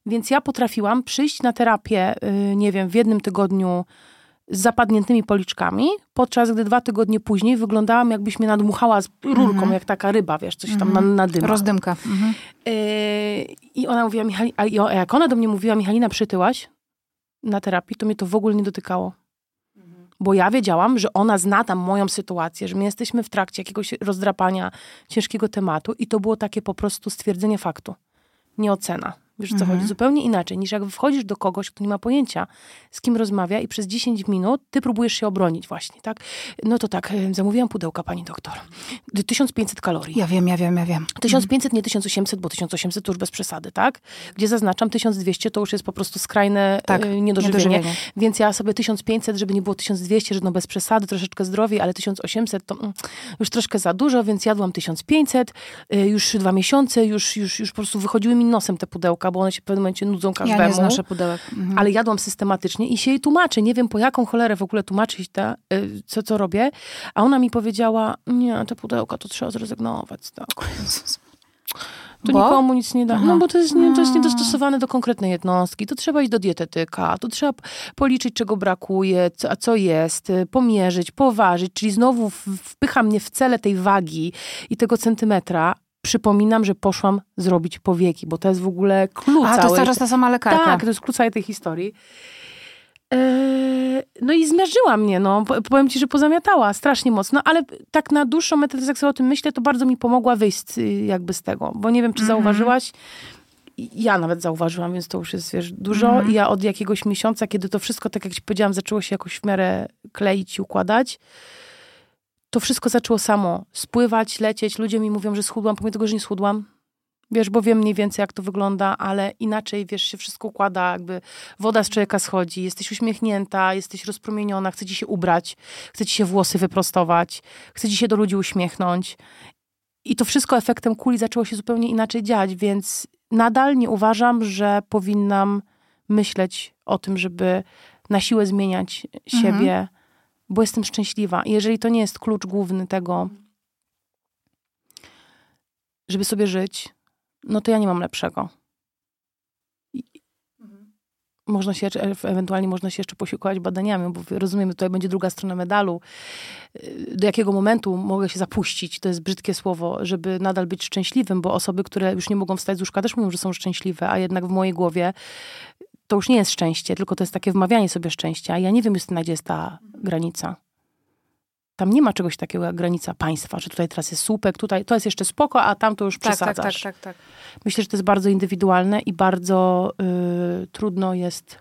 Więc ja potrafiłam przyjść na terapię, y, nie wiem, w jednym tygodniu z zapadniętymi policzkami, podczas gdy dwa tygodnie później wyglądałam, jakbyś mnie nadmuchała z rurką, mhm. jak taka ryba, wiesz, coś tam mhm. na, na Rozdymka. Mhm. Yy, I ona mówiła, Michali, a jak ona do mnie mówiła, Michalina, przytyłaś na terapii, to mnie to w ogóle nie dotykało. Mhm. Bo ja wiedziałam, że ona zna tam moją sytuację, że my jesteśmy w trakcie jakiegoś rozdrapania ciężkiego tematu i to było takie po prostu stwierdzenie faktu nie ocena. Wiesz, co mhm. chodzi? Zupełnie inaczej, niż jak wchodzisz do kogoś, kto nie ma pojęcia, z kim rozmawia i przez 10 minut ty próbujesz się obronić właśnie, tak? No to tak, zamówiłam pudełka, pani doktor. 1500 kalorii. Ja wiem, ja wiem, ja wiem. 1500, nie 1800, bo 1800 to już bez przesady, tak? Gdzie zaznaczam 1200 to już jest po prostu skrajne tak, y, niedożywienie. niedożywienie. Więc ja sobie 1500, żeby nie było 1200, że no bez przesady, troszeczkę zdrowiej, ale 1800 to mm, już troszkę za dużo, więc jadłam 1500, y, już dwa miesiące, już, już, już po prostu wychodziły mi nosem te pudełka, bo one się w pewnym momencie nudzą każdemu. Ja nie znoszę pudełek. Mhm. Ale jadłam systematycznie i się jej tłumaczę. Nie wiem, po jaką cholerę w ogóle tłumaczyć te, y, co, co robię. A ona mi powiedziała, nie, te pudełka to trzeba zrezygnować. Tak. To bo? nikomu nic nie da. Aha. No bo to jest, nie, to jest niedostosowane do konkretnej jednostki. To trzeba iść do dietetyka, to trzeba policzyć, czego brakuje, co, a co jest, y, pomierzyć, poważyć, czyli znowu wpycha mnie w cele tej wagi i tego centymetra, przypominam, że poszłam zrobić powieki, bo to jest w ogóle klucz. A, to jest teraz ta sama lekarka. Tak, to jest klucz całej tej historii. Eee, no i zmiażdżyła mnie, no. Powiem ci, że pozamiatała strasznie mocno, ale tak na dłuższą metę, jak sobie o tym myślę, to bardzo mi pomogła wyjść y, jakby z tego. Bo nie wiem, czy mm -hmm. zauważyłaś, ja nawet zauważyłam, więc to już jest, wiesz, dużo. Mm -hmm. I ja od jakiegoś miesiąca, kiedy to wszystko, tak jak ci powiedziałam, zaczęło się jakoś w miarę kleić i układać, to wszystko zaczęło samo spływać, lecieć. Ludzie mi mówią, że schudłam, pomimo tego, że nie schudłam. Wiesz, bo wiem mniej więcej, jak to wygląda, ale inaczej, wiesz, się wszystko układa, jakby woda z człowieka schodzi, jesteś uśmiechnięta, jesteś rozpromieniona, chce ci się ubrać, chce ci się włosy wyprostować, chce ci się do ludzi uśmiechnąć. I to wszystko efektem kuli zaczęło się zupełnie inaczej dziać, więc nadal nie uważam, że powinnam myśleć o tym, żeby na siłę zmieniać siebie. Mhm bo jestem szczęśliwa. Jeżeli to nie jest klucz główny tego, żeby sobie żyć, no to ja nie mam lepszego. Mhm. Można się, ewentualnie można się jeszcze posiłkować badaniami, bo rozumiemy, tutaj będzie druga strona medalu. Do jakiego momentu mogę się zapuścić, to jest brzydkie słowo, żeby nadal być szczęśliwym, bo osoby, które już nie mogą wstać z łóżka, też mówią, że są szczęśliwe, a jednak w mojej głowie to już nie jest szczęście, tylko to jest takie wmawianie sobie szczęścia. Ja nie wiem, Justyna, gdzie jest ta granica. tam nie ma czegoś takiego jak granica państwa, że tutaj teraz jest słupek, tutaj to jest jeszcze spoko, a tam to już Tak, przesadzasz. tak, tak, tak, tak. Myślę, że to jest bardzo indywidualne i bardzo y, trudno jest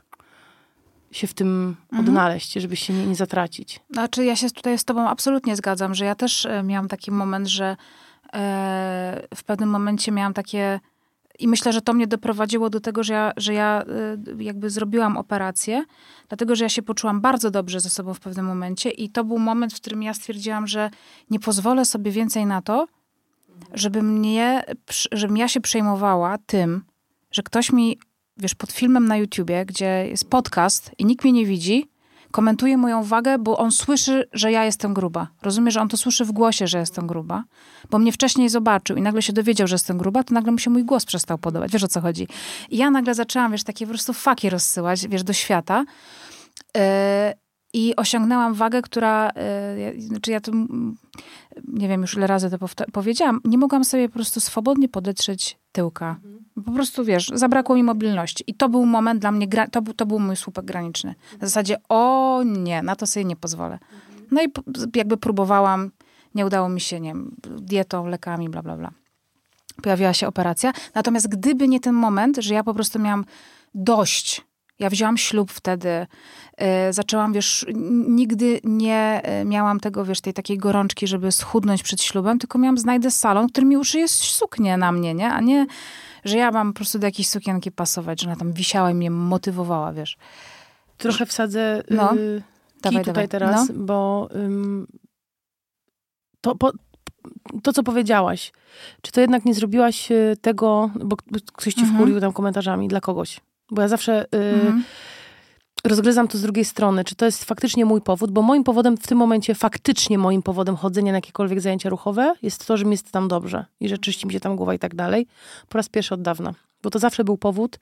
się w tym Mhm. odnaleźć, żeby się nie, nie zatracić. Znaczy, ja się tutaj z tobą absolutnie zgadzam, że ja też e, miałam taki moment, że e, w pewnym momencie miałam takie... I myślę, że to mnie doprowadziło do tego, że ja, że ja e, jakby zrobiłam operację, dlatego że ja się poczułam bardzo dobrze ze sobą w pewnym momencie i to był moment, w którym ja stwierdziłam, że nie pozwolę sobie więcej na to, żeby mnie, żebym ja się przejmowała tym, że ktoś mi, wiesz, pod filmem na YouTubie, gdzie jest podcast i nikt mnie nie widzi, komentuje moją wagę, bo on słyszy, że ja jestem gruba. Rozumie, że on to słyszy w głosie, że jestem gruba, bo mnie wcześniej zobaczył i nagle się dowiedział, że jestem gruba, to nagle mu się mój głos przestał podobać. Wiesz, o co chodzi? I ja nagle zaczęłam, wiesz, takie po prostu faki rozsyłać, wiesz, do świata. Yy, I osiągnęłam wagę, która, ja- znaczy ja to, mm, nie wiem już ile razy to powiedziałam, nie mogłam sobie po prostu swobodnie podetrzeć tyłka. Po prostu, wiesz, zabrakło mi mobilności. I to był moment dla mnie, to, był, to był mój słupek graniczny. W zasadzie, o nie, na to sobie nie pozwolę. No i jakby próbowałam, nie udało mi się, nie wiem, dietą, lekami, bla, bla, bla. Pojawiła się operacja. Natomiast gdyby nie ten moment, że ja po prostu miałam dość, ja wzięłam ślub wtedy, e, zaczęłam, wiesz, nigdy nie e, miałam tego, wiesz, tej takiej gorączki, żeby schudnąć przed ślubem, tylko miałam, znajdę salon, który mi uszyje suknię na mnie, nie? A nie, że ja mam po prostu do jakiejś sukienki pasować, że ona tam wisiała i mnie motywowała, wiesz. Trochę wsadzę No. no. Dawaj, tutaj dawaj. teraz, No. bo ym, to, po, to, co powiedziałaś, czy to jednak nie zrobiłaś y, tego, bo ktoś ci Mhm. wkurwił tam komentarzami dla kogoś? Bo ja zawsze y, Mhm. rozgryzam to z drugiej strony, czy to jest faktycznie mój powód, bo moim powodem w tym momencie, faktycznie moim powodem chodzenia na jakiekolwiek zajęcia ruchowe jest to, że mi jest tam dobrze i że czyści mi się tam głowa i tak dalej. Po raz pierwszy od dawna. Bo to zawsze był powód,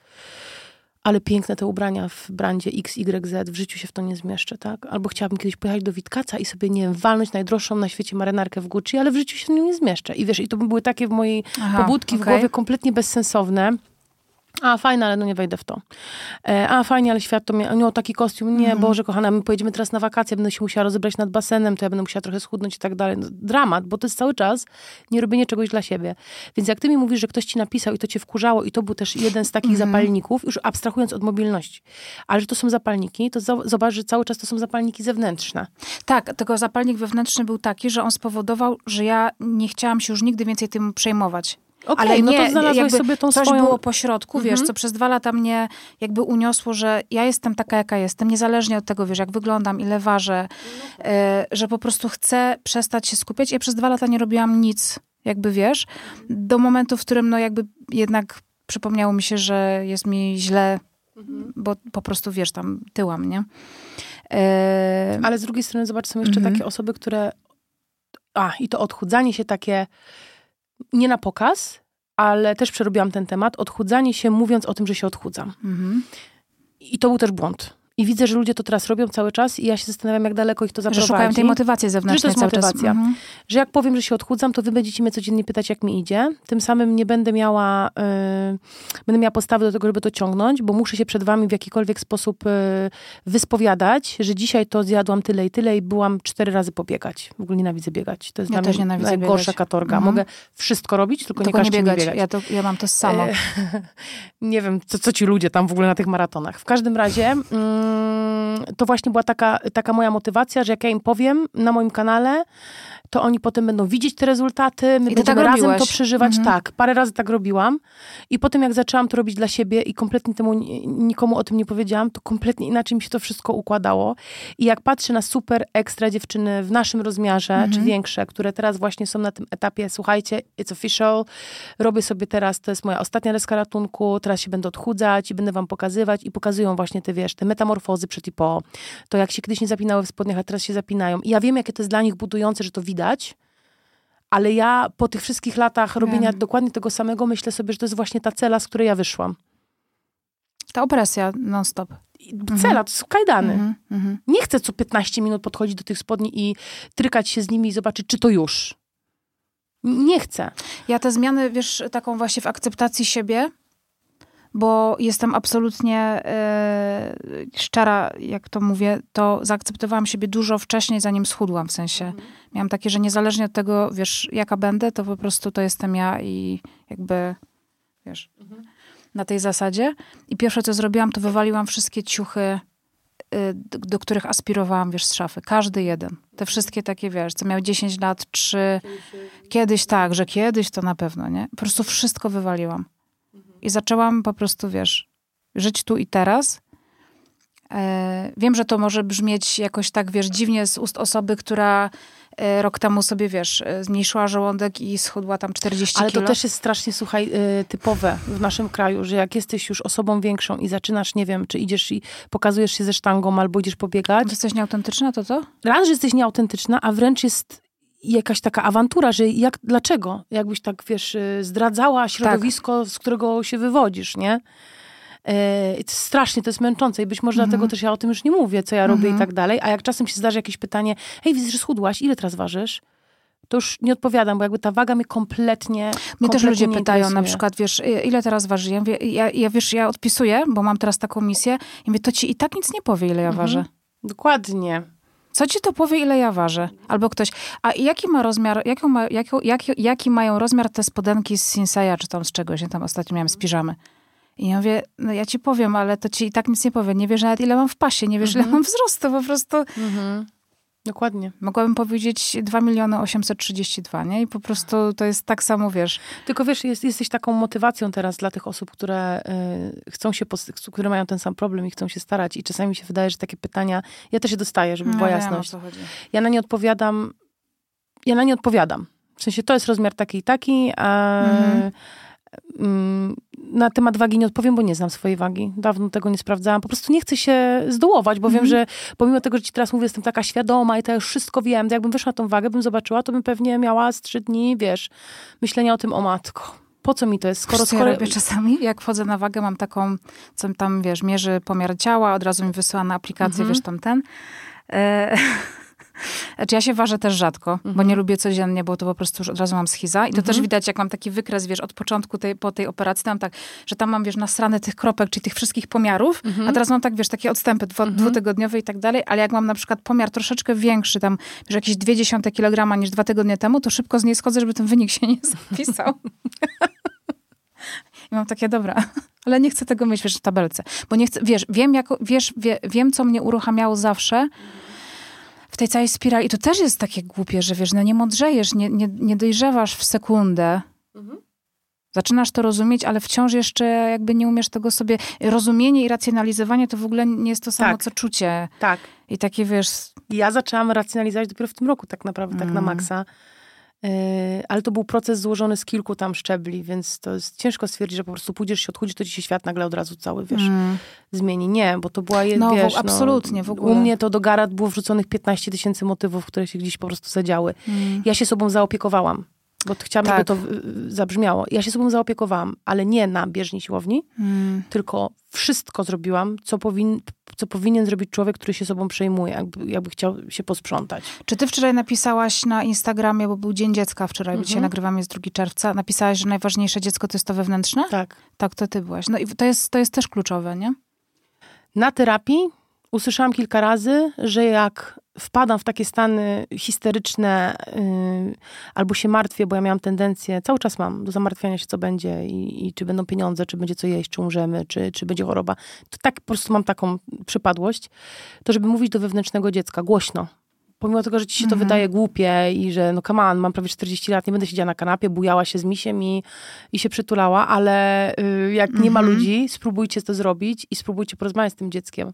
ale piękne te ubrania w brandzie XYZ, w życiu się w to nie zmieszczę, tak? Albo chciałabym kiedyś pojechać do Witkaca i sobie, nie wiem, walnąć najdroższą na świecie marynarkę w Gucci, ale w życiu się w nią nie zmieszczę. I wiesz, i to były takie w mojej Aha, pobudki w okej. głowie kompletnie bezsensowne. A, fajne, ale no nie wejdę w to. E, a, fajnie, ale świat to mnie, no taki kostium, nie, Mhm. Boże kochana, my pojedziemy teraz na wakacje, będę się musiała rozebrać nad basenem, to ja będę musiała trochę schudnąć i tak dalej. No, dramat, bo to jest cały czas nie robienie czegoś dla siebie. Więc jak ty mi mówisz, że ktoś ci napisał i to cię wkurzało i to był też jeden z takich Mhm. zapalników, już abstrahując od mobilności, ale że to są zapalniki, to zo- zobacz, że cały czas to są zapalniki zewnętrzne. Tak, tylko zapalnik wewnętrzny był taki, że on spowodował, że ja nie chciałam się już nigdy więcej tym przejmować. Okej, Ale no nie, to znalazłeś sobie tą coś swoją... było po środku, wiesz, Mhm. co przez dwa lata mnie jakby uniosło, że ja jestem taka, jaka jestem, niezależnie od tego, wiesz, jak wyglądam, ile ważę, e, że po prostu chcę przestać się skupiać. Ja przez dwa lata nie robiłam nic, jakby wiesz, do momentu, w którym no jakby jednak przypomniało mi się, że jest mi źle, bo po prostu, wiesz, tam tyłam, nie? E, Ale z drugiej strony zobacz, są jeszcze Mhm. takie osoby, które... A, i to odchudzanie się takie nie na pokaz, ale też przerobiłam ten temat. Odchudzanie się mówiąc o tym, że się odchudzam. mhm. I to był też błąd. I widzę, że ludzie to teraz robią cały czas i ja się zastanawiam, jak daleko ich to Że zaprowadzi. szukają tej motywacji zewnętrznej jest cały czas. motywacja. Mhm. że jak powiem, że się odchudzam, to wy będziecie mnie codziennie pytać, jak mi idzie. Tym samym nie będę miała, y, będę miała postawy do tego, żeby to ciągnąć, bo muszę się przed wami w jakikolwiek sposób y, wyspowiadać, że dzisiaj to zjadłam tyle i tyle i byłam cztery razy pobiegać. W ogóle nienawidzę biegać. To jest Ja dla mnie najgorsza biegać. katorga. Mhm. Mogę wszystko robić, tylko, Tylko nie nie biegać. biegać. Ja, to, ja mam to samo. Nie wiem, co, co ci ludzie tam w ogóle na tych maratonach. W każdym razie mm, to właśnie była taka, taka moja motywacja, że jak ja im powiem na moim kanale, to oni potem będą widzieć te rezultaty, my I będziemy tak razem robiłaś. to przeżywać. Mhm. Tak, parę razy tak robiłam. I potem jak zaczęłam to robić dla siebie i kompletnie temu ni- nikomu o tym nie powiedziałam, to kompletnie inaczej mi się to wszystko układało. I jak patrzę na super ekstra dziewczyny w naszym rozmiarze, Mhm. czy większe, które teraz właśnie są na tym etapie, słuchajcie, it's official, robię sobie teraz, to jest moja ostatnia deska ratunku, teraz się będę odchudzać i będę wam pokazywać i pokazują właśnie te, wiesz, te metamorfozy przed i po, to jak się kiedyś nie zapinały w spodniach, a teraz się zapinają. I ja wiem, jakie to jest dla nich budujące, że to widać, ale ja po tych wszystkich latach robienia Wiem. dokładnie tego samego myślę sobie, że to jest właśnie ta cela, z której ja wyszłam. Ta opresja non-stop. I Cela, to są kajdany. Mhm, mhm. Nie chcę co 15 minut podchodzić do tych spodni i trykać się z nimi i zobaczyć, czy to już. Nie chcę. Ja te zmiany, wiesz, taką właśnie w akceptacji siebie, bo jestem absolutnie e, szczera, jak to mówię, to zaakceptowałam siebie dużo wcześniej, zanim schudłam, w sensie. Mhm. Miałam takie, że niezależnie od tego, wiesz, jaka będę, to po prostu to jestem ja i jakby, wiesz, mhm. na tej zasadzie. I pierwsze, co zrobiłam, to wywaliłam wszystkie ciuchy Y, do, do, których aspirowałam, wiesz, z szafy. Każdy jeden. Te wszystkie takie, wiesz, co miał 10 lat, 3. Kiedyś tak, że kiedyś to na pewno, nie? Po prostu wszystko wywaliłam. I zaczęłam po prostu, wiesz, żyć tu i teraz. E, wiem, że to może brzmieć jakoś tak, wiesz, dziwnie z ust osoby, która E, rok temu sobie, wiesz, e, zmniejszyła żołądek i schudła tam 40 Ale kilo. to też jest strasznie, słuchaj, e, typowe w naszym kraju, że jak jesteś już osobą większą i zaczynasz, nie wiem, czy idziesz i pokazujesz się ze sztangą albo idziesz pobiegać. Jesteś nieautentyczna, to to? Raz, że jesteś nieautentyczna, a wręcz jest jakaś taka awantura, że jak, dlaczego? Jakbyś tak, wiesz, zdradzała środowisko, tak. z którego się wywodzisz, nie? E, strasznie to jest męczące i być może mhm. dlatego też ja o tym już nie mówię, co ja robię mhm. i tak dalej. A jak czasem się zdarzy jakieś pytanie, hej, widzę, że schudłaś, ile teraz ważysz? to już nie odpowiadam, bo jakby ta waga mnie kompletnie. Mnie też ludzie pytają na przykład, wiesz, ile teraz waży? Ja, ja, ja, wiesz, ja odpisuję, bo mam teraz taką misję i mówię, to ci i tak nic nie powie, ile ja mhm. ważę. Dokładnie. Co ci to powie, ile ja ważę? Albo ktoś, a jaki ma rozmiar, jaką ma, jaki, jaki, jaki mają rozmiar te spodenki z Sinseya, czy tam z czegoś, ja tam ostatnio miałem z piżamy. I ja mówię, no ja ci powiem, ale to ci i tak nic nie powiem. Nie wiesz nawet, ile mam w pasie, nie wiesz, mhm. ile mam wzrostu, po prostu... Mhm. Dokładnie. Mogłabym powiedzieć 2 miliony 832, nie? I po prostu to jest tak samo, wiesz. Tylko wiesz, jest, jesteś taką motywacją teraz dla tych osób, które y, chcą się, które mają ten sam problem i chcą się starać. I czasami mi się wydaje, że takie pytania, ja też je dostaję, żeby no, była jasność. Ja na nie odpowiadam, ja na nie odpowiadam. W sensie, to jest rozmiar taki i taki, a... Mhm na temat wagi nie odpowiem, bo nie znam swojej wagi. Dawno tego nie sprawdzałam. Po prostu nie chcę się zdołować, bo mm. wiem, mhm. że pomimo tego, że ci teraz mówię, jestem taka świadoma i to już wszystko wiem, to jakbym wyszła na tą wagę, bym zobaczyła, to bym pewnie miała z trzy dni, wiesz, myślenia o tym, o matko. Po co mi to jest? Skoro, skoro... Ja robię czasami, jak wchodzę na wagę, mam taką, co tam, wiesz, mierzy pomiar ciała, od razu mi wysyła na aplikację, mm -hmm. wiesz, tam ten. E Znaczy ja się ważę też rzadko, mhm. bo nie lubię codziennie, bo to po prostu już od razu mam schiza. I to mhm. też widać, jak mam taki wykres, wiesz, od początku tej, po tej operacji, tam tak, że tam mam, wiesz, nasrane tych kropek, czyli tych wszystkich pomiarów, mhm. a teraz mam tak, wiesz, takie odstępy dwu, mhm. dwutygodniowe i tak dalej, ale jak mam na przykład pomiar troszeczkę większy, tam, wiesz, jakieś dwie dziesiąte kilograma niż dwa tygodnie temu, to szybko z niej schodzę, żeby ten wynik się nie zapisał. I mam takie, dobra, ale nie chcę tego mieć, wiesz, w tabelce. Bo nie chcę, wiesz, wiem, jako, wiesz, wie, wiem, co mnie uruchamiało zawsze, w tej całej spirali. I to też jest takie głupie, że wiesz, no nie mądrzejesz, nie, nie, nie dojrzewasz w sekundę. Mhm. Zaczynasz to rozumieć, ale wciąż jeszcze jakby nie umiesz tego sobie... Rozumienie i racjonalizowanie to w ogóle nie jest to samo, tak. co czucie. Tak. I takie, wiesz... Ja zaczęłam racjonalizować dopiero w tym roku tak naprawdę, mm. tak na mm. maksa. Yy, ale to był proces złożony z kilku tam szczebli, więc to jest ciężko stwierdzić, że po prostu pójdziesz się odchudzić, to ci się świat nagle od razu cały, wiesz, mm. zmieni. Nie, bo to była, no, wiesz, no, absolutnie, w ogóle. U mnie to do garat było wrzuconych 15 tysięcy motywów, które się gdzieś po prostu zadziały. Mm. Ja się sobą zaopiekowałam bo chciałam, tak. żeby to zabrzmiało. Ja się sobą zaopiekowałam, ale nie na bieżni siłowni, mm. tylko wszystko zrobiłam, co, powin, co powinien zrobić człowiek, który się sobą przejmuje, jakby, jakby chciał się posprzątać. Czy ty wczoraj napisałaś na Instagramie, bo był Dzień Dziecka wczoraj, mm -hmm. dzisiaj nagrywamy jest 2 czerwca, napisałaś, że najważniejsze dziecko to jest to wewnętrzne? Tak. Tak, to ty byłaś. No i to jest, to jest też kluczowe, nie? Na terapii usłyszałam kilka razy, że jak wpadam w takie stany histeryczne yy, albo się martwię, bo ja miałam tendencję, cały czas mam, do zamartwiania się, co będzie i, i, czy będą pieniądze, czy będzie co jeść, czy umrzemy, czy, czy będzie choroba. To tak po prostu mam taką przypadłość, to żeby mówić do wewnętrznego dziecka głośno, pomimo tego, że ci się to mhm. wydaje głupie i że no come on, mam prawie 40 lat, nie będę siedziała na kanapie, bujała się z misiem i, i się przytulała, ale y, jak nie ma mhm. ludzi, spróbujcie to zrobić i spróbujcie porozmawiać z tym dzieckiem.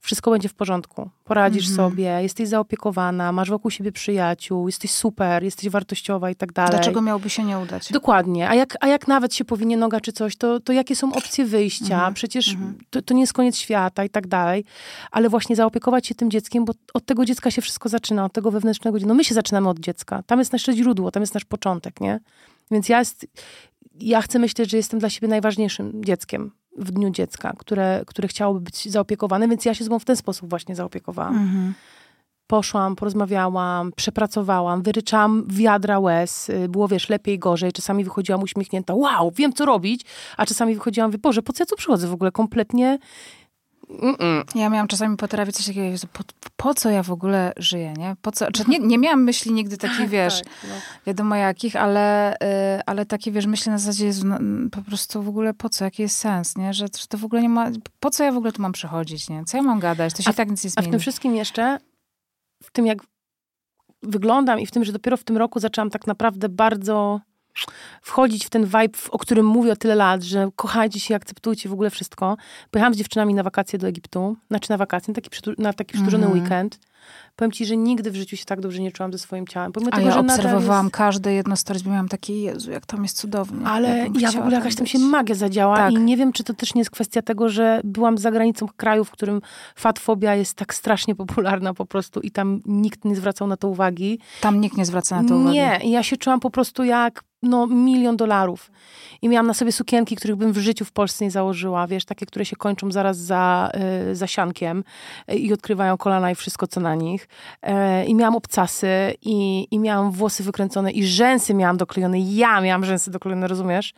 Wszystko będzie w porządku. Poradzisz mhm. sobie, jesteś zaopiekowana, masz wokół siebie przyjaciół, jesteś super, jesteś wartościowa i tak dalej. Dlaczego miałoby się nie udać? Dokładnie. A jak, a jak nawet się powinie noga czy coś, to, to jakie są opcje wyjścia? Mhm. Przecież mhm. to, to nie jest koniec świata i tak dalej. Ale właśnie zaopiekować się tym dzieckiem, bo od tego dziecka się wszystko zaczyna zaczyna, od tego wewnętrznego. No my się zaczynamy od dziecka. Tam jest nasze źródło, tam jest nasz początek, nie? Więc ja, jest, ja chcę myśleć, że jestem dla siebie najważniejszym dzieckiem w dniu dziecka, które, które chciałoby być zaopiekowane, więc ja się z w ten sposób właśnie zaopiekowałam. Mhm. poszłam, porozmawiałam, przepracowałam, wyryczałam wiadra łez, y, było wiesz, lepiej, gorzej, czasami wychodziłam uśmiechnięta, wow, wiem co robić, a czasami wychodziłam, Boże, po co ja tu przychodzę w ogóle, kompletnie Mm-mm. Ja miałam czasami po terapii coś takiego, po, po, co ja w ogóle żyję, nie? Po co? Czy nie, nie miałam myśli nigdy takich, tak, wiesz, tak, no. wiadomo jakich, ale, y, ale takie, wiesz, myśli na zasadzie, Jezu, no, po prostu w ogóle po co? Jaki jest sens, nie? Że, że, to w ogóle nie ma, po co ja w ogóle tu mam przychodzić, nie? Co ja mam gadać? To się a, tak nic nie zmieni. A w tym wszystkim jeszcze, w tym jak wyglądam i w tym, że dopiero w tym roku zaczęłam tak naprawdę bardzo wchodzić w ten vibe, o którym mówię o tyle lat, że kochajcie się, akceptujcie w ogóle wszystko. Pojechałam z dziewczynami na wakacje do Egiptu, znaczy na wakacje, na taki, na taki przyturzony mm -hmm. weekend. Powiem ci, że nigdy w życiu się tak dobrze nie czułam ze swoim ciałem. Pomimo A tego, ja obserwowałam jest... każde jedno stories, bo miałam takie, Jezu, jak tam jest cudownie. Ale ja w ogóle jakaś tam się magia zadziała tak. i nie wiem, czy to też nie jest kwestia tego, że byłam za granicą kraju, w którym fatfobia jest tak strasznie popularna po prostu i tam nikt nie zwracał na to uwagi. Tam nikt nie zwraca na to uwagi. Nie, ja się czułam po prostu jak no, milion dolarów. I miałam na sobie sukienki, których bym w życiu w Polsce nie założyła, wiesz, takie, które się kończą zaraz za, y, za siankiem y, i odkrywają kolana i wszystko, co na nich. Y, I miałam obcasy i, i miałam włosy wykręcone i rzęsy miałam doklejone. Ja miałam rzęsy doklejone, rozumiesz?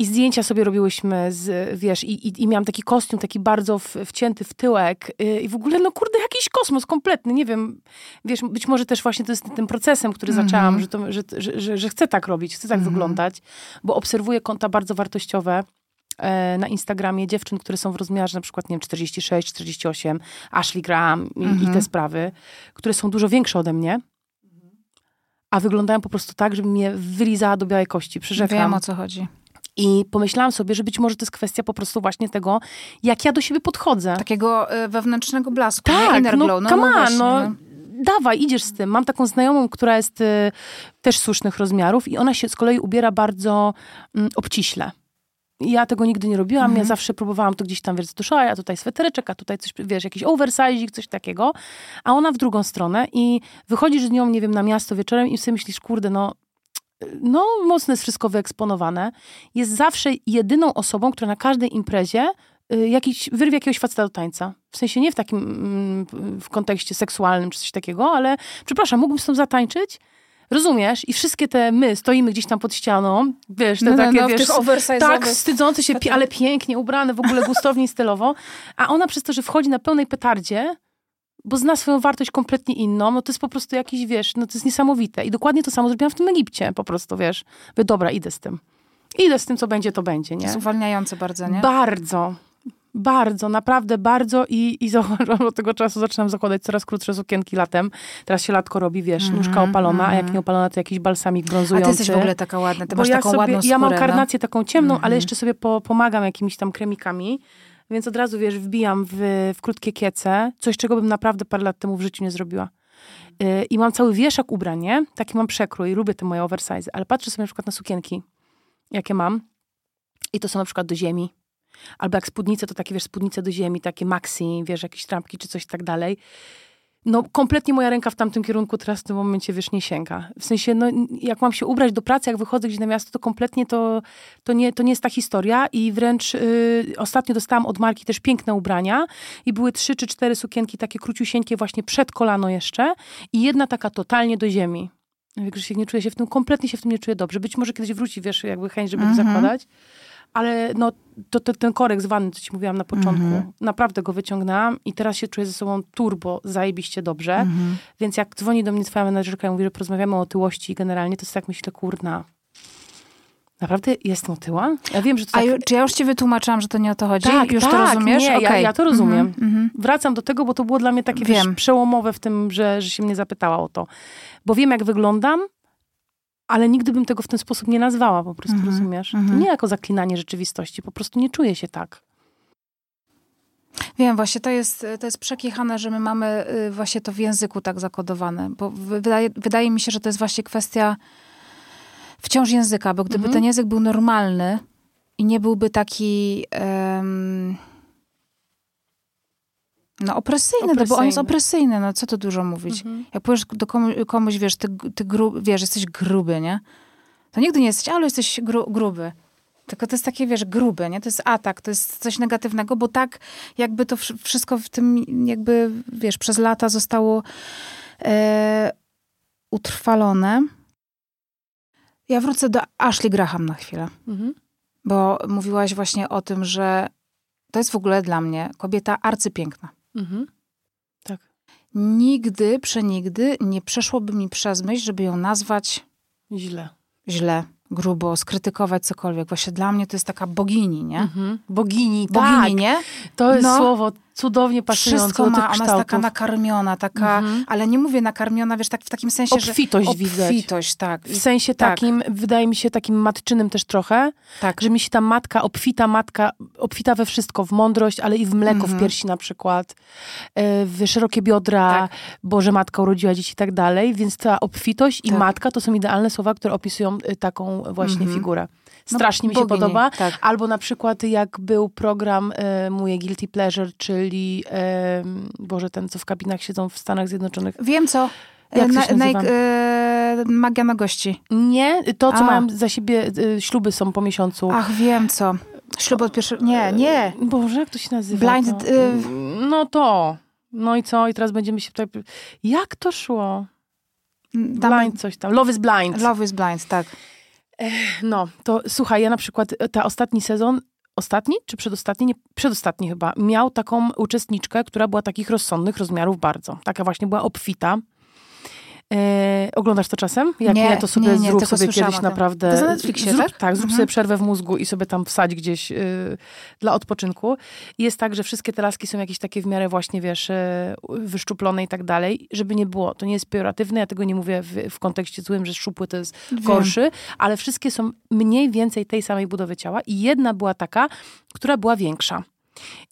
I zdjęcia sobie robiłyśmy, z, wiesz, i, i, i miałam taki kostium, taki bardzo w, wcięty w tyłek. I w ogóle, no kurde, jakiś kosmos kompletny, nie wiem. Wiesz, być może też właśnie to jest tym procesem, który mm -hmm. zaczęłam, że, to, że, że, że, że, chcę tak robić, chcę tak mm -hmm. wyglądać, bo obserwuję konta bardzo wartościowe e, na Instagramie dziewczyn, które są w rozmiarze na przykład, nie wiem, 46, 48, Ashley Graham i, -hmm. i te mhm. sprawy, które są dużo większe ode mnie, a wyglądają po prostu tak, żeby mnie wylizała do białej kości. Przyrzekam. Wiem, o co chodzi. I pomyślałam sobie, że być może to jest kwestia po prostu właśnie tego, jak ja do siebie podchodzę. Takiego y, wewnętrznego blasku, tak, inner no, glow. No, come no, on, no, no. Dawaj, idziesz z tym. Mam taką znajomą, która jest y, też słusznych rozmiarów i ona się z kolei ubiera bardzo y, obciśle. Ja tego nigdy nie robiłam. Mhm. Ja zawsze próbowałam to gdzieś tam, wiesz, tusza, a tutaj swetereczek, a tutaj coś, wiesz, jakiś oversize, coś takiego. A ona w drugą stronę i wychodzisz z nią, nie wiem, na miasto wieczorem i sobie myślisz, kurde, no no, mocno jest wszystko wyeksponowane, jest zawsze jedyną osobą, która na każdej imprezie y, jakiś, wyrwie jakiegoś faceta do tańca. W sensie nie w takim, mm, w kontekście seksualnym czy coś takiego, ale przepraszam, mógłbym z tą zatańczyć? Rozumiesz? I wszystkie te my stoimy gdzieś tam pod ścianą, wiesz, te no, no takie, no, wiesz, tak, wstydzące się, ale pięknie ubrane, w ogóle gustownie stylowo, a ona przez to, że wchodzi na pełnej petardzie, bo zna swoją wartość kompletnie inną, no to jest po prostu jakiś, wiesz, no to jest niesamowite. I dokładnie to samo zrobiłam w tym Egipcie, po prostu, wiesz. Wy, dobra, idę z tym. Idę z tym, co będzie, to będzie, nie? Uwalniające bardzo, nie? Bardzo. Bardzo, naprawdę bardzo i, i od tego czasu zaczynam zakładać coraz krótsze sukienki latem. Teraz się latko robi, wiesz, mm nóżka opalona, mm a jak mhm. nie opalona, to jakiś balsamik brązujący. A ty jesteś w ogóle taka ładna, ty masz ja taką sobie, ładną skórę, Ja mam karnację no? taką ciemną, mm ale jeszcze sobie po, pomagam jakimiś tam kremikami. Więc od razu, wiesz, wbijam w, w krótkie kiece, coś, czego bym naprawdę parę lat temu w życiu nie zrobiła. Yy, I mam cały wieszak ubrań, nie? Taki mam przekrój, lubię te moje oversize, ale patrzę sobie na przykład na sukienki, jakie mam i to są na przykład do ziemi. Albo jak spódnice, to takie, wiesz, spódnice do ziemi, takie maxi, wiesz, jakieś trampki czy coś tak dalej no kompletnie moja ręka w tamtym kierunku teraz w tym momencie, wiesz, nie sięga. W sensie, no jak mam się ubrać do pracy, jak wychodzę gdzieś na miasto, to kompletnie to, to, nie, to nie jest ta historia i wręcz yy, ostatnio dostałam od marki też piękne ubrania i były trzy czy cztery sukienki takie króciusieńkie właśnie przed kolano jeszcze i jedna taka totalnie do ziemi. Wiesz, nie czuję się w tym, kompletnie się w tym nie czuję dobrze. Być może kiedyś wróci, wiesz, jakby chęć, żeby mm -hmm. to mhm. zakładać ale no, to, to, ten korek z wanny, co ci mówiłam na początku, mm-hmm. naprawdę go wyciągnęłam i teraz się czuję ze sobą turbo zajebiście dobrze. Mm-hmm. Więc jak dzwoni do mnie twoja menedżerka i mówi, że porozmawiamy o otyłości generalnie, to jest tak myślę, kurna, Naprawdę jestem otyła? Ja wiem, że to tak... A czy ja już ci wytłumaczyłam, że to nie o to chodzi? Tak, już tak, to rozumiesz? Nie, okay. ja, ja, to rozumiem. Mm-hmm. Wracam do tego, bo to było dla mnie takie wiesz, przełomowe w tym, że, że się mnie zapytała o to. Bo wiem, jak wyglądam, ale nigdy bym tego w ten sposób nie nazwała, po prostu, mm -hmm, rozumiesz? Mm -hmm. To nie jako zaklinanie rzeczywistości, po prostu nie czuję się tak. Wiem, właśnie to jest, to jest przekichane, że my mamy y, właśnie to w języku tak zakodowane, bo wydaje, wydaje mi się, że to jest właśnie kwestia wciąż języka, bo gdyby mm -hmm. ten język był normalny i nie byłby taki... Um, no opresyjny, opresyjny. No, bo on jest opresyjny, no co tu dużo mówić. Mhm. Jak powiesz do komuś, komuś wiesz, ty, ty gru, wiesz, jesteś gruby, nie? To nigdy nie jesteś, ale jesteś gru, gruby. tylko to jest takie, wiesz, grube, nie? To jest atak, to jest coś negatywnego, bo tak jakby to wszystko w tym jakby, wiesz, przez lata zostało e, utrwalone. Ja wrócę do Ashley Graham na chwilę. Mhm. Bo mówiłaś właśnie o tym, że to jest w ogóle dla mnie kobieta arcypiękna. Mhm. Tak. Nigdy, przenigdy nie przeszłoby mi przez myśl, żeby ją nazwać źle. Źle grubo, skrytykować cokolwiek. Właśnie dla mnie to jest taka bogini, nie? Mhm. Bogini, bogini, tak. nie? To jest no, słowo cudownie pasujące Wszystko do ma, ona jest taka nakarmiona, taka, mhm. ale nie mówię nakarmiona, wiesz, tak w takim sensie, obfitość że... Obfitość Obfitość, tak. W sensie tak. takim, wydaje mi się, takim matczynym też trochę, tak. że mi się ta matka, obfita matka, obfita we wszystko, w mądrość, ale i w mleko mhm. w piersi na przykład, e, w szerokie biodra, tak. bo że matka urodziła dzieci i tak dalej, więc ta obfitość i tak. matka to są idealne słowa, które opisują e, taką właśnie mhm. figurę. No, Strasznie no, mi się bogini, podoba. Tak. Albo na przykład jak był program e, Mój Guilty Pleasure, czyli e, Boże, ten co w kabinach siedzą w Stanach Zjednoczonych. Wiem co. Jak na, się na, e, magia na gości. Nie, to co A. mają za siebie, e, śluby są po miesiącu. Ach, wiem co. Śluby od pierwszego, nie, nie. Boże, jak to się nazywa? Blind. To? Y no to. No i co? I teraz będziemy się tutaj... Jak to szło? Blind coś tam. Love is blind. Love is blind, tak. No, to słuchaj, ja na przykład e, ta ostatni sezon, ostatni czy przedostatni? Nie, przedostatni chyba, miał taką uczestniczkę, która była takich rozsądnych rozmiarów bardzo. Taka właśnie była obfita. E, oglądasz to czasem? Jak nie, nie to sobie nie, nie, zrób sobie kiedyś naprawdę. To na Netflixie, zrób, tak? Tak, zrób mhm. sobie przerwę w mózgu i sobie tam wsadź gdzieś y, dla odpoczynku. I jest tak, że wszystkie te laski są jakieś takie w miarę właśnie, wiesz, y, wyszczuplone i tak dalej, żeby nie było. To nie jest pejoratywne, ja tego nie mówię w, w kontekście złym, że szczupły to jest Wiem. gorszy, ale wszystkie są mniej więcej tej samej budowy ciała i jedna była taka, która była większa.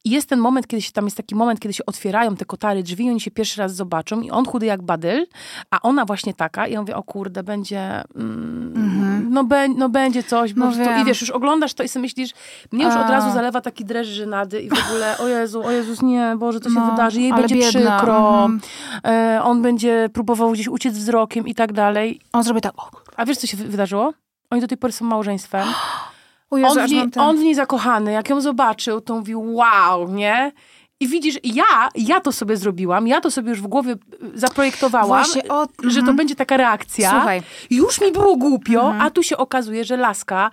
I jest ten moment, kiedy się, tam jest taki moment, kiedy się otwierają te kotary drzwi i oni się pierwszy raz zobaczą i on chudy jak badyl, a ona właśnie taka i on wie, o kurde, będzie mm, mm-hmm. no, be, no będzie coś, no i wiesz, już oglądasz to i sobie myślisz, mnie już a. od razu zalewa taki dreszcz żenady i w ogóle, o Jezu, o Jezus, nie, Boże, to się no, wydarzy, jej będzie biedna. przykro, mm-hmm. e, on będzie próbował gdzieś uciec wzrokiem i tak dalej. On zrobi tak, A wiesz, co się wydarzyło? Oni do tej pory są małżeństwem. Jezu, on, w niej, ten... on w niej zakochany, jak ją zobaczył, to mówił wow, nie? I widzisz, ja, ja to sobie zrobiłam, ja to sobie już w głowie zaprojektowałam, o, że to mhm. będzie taka reakcja. Słuchaj. Już mi było głupio, mhm. a tu się okazuje, że laska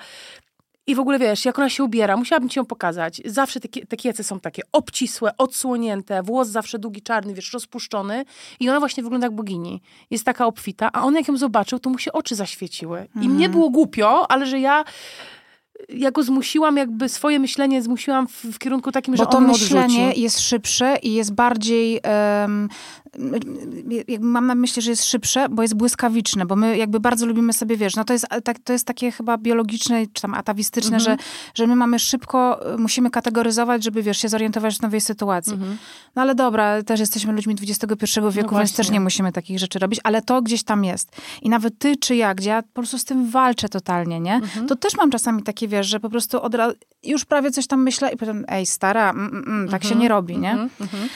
i w ogóle wiesz, jak ona się ubiera, musiałabym ci ją pokazać. Zawsze te, te kiece są takie obcisłe, odsłonięte, włos zawsze długi, czarny, wiesz, rozpuszczony. I ona właśnie wygląda jak bogini. Jest taka obfita, a on jak ją zobaczył, to mu się oczy zaświeciły. I mnie było głupio, ale że ja ja go zmusiłam, jakby swoje myślenie zmusiłam w, w kierunku takim, Bo że to on myślenie jest szybsze i jest bardziej, um, mam na myśli, że jest szybsze, bo jest błyskawiczne, bo my jakby bardzo lubimy sobie, wiesz, no to jest, tak, to jest takie chyba biologiczne, czy tam atawistyczne, mhm. że, że my mamy szybko, musimy kategoryzować, żeby, wiesz, się zorientować w nowej sytuacji. Mhm. No ale dobra, też jesteśmy ludźmi XXI wieku, no więc też nie musimy takich rzeczy robić, ale to gdzieś tam jest. I nawet ty czy ja, gdzie ja po prostu z tym walczę totalnie, nie? Mhm. To też mam czasami takie, wiesz, że po prostu od razu, już prawie coś tam myślę i potem, ej, stara, mm, mm, mm tak się mhm. nie robi, nie? Mhm. Mhm.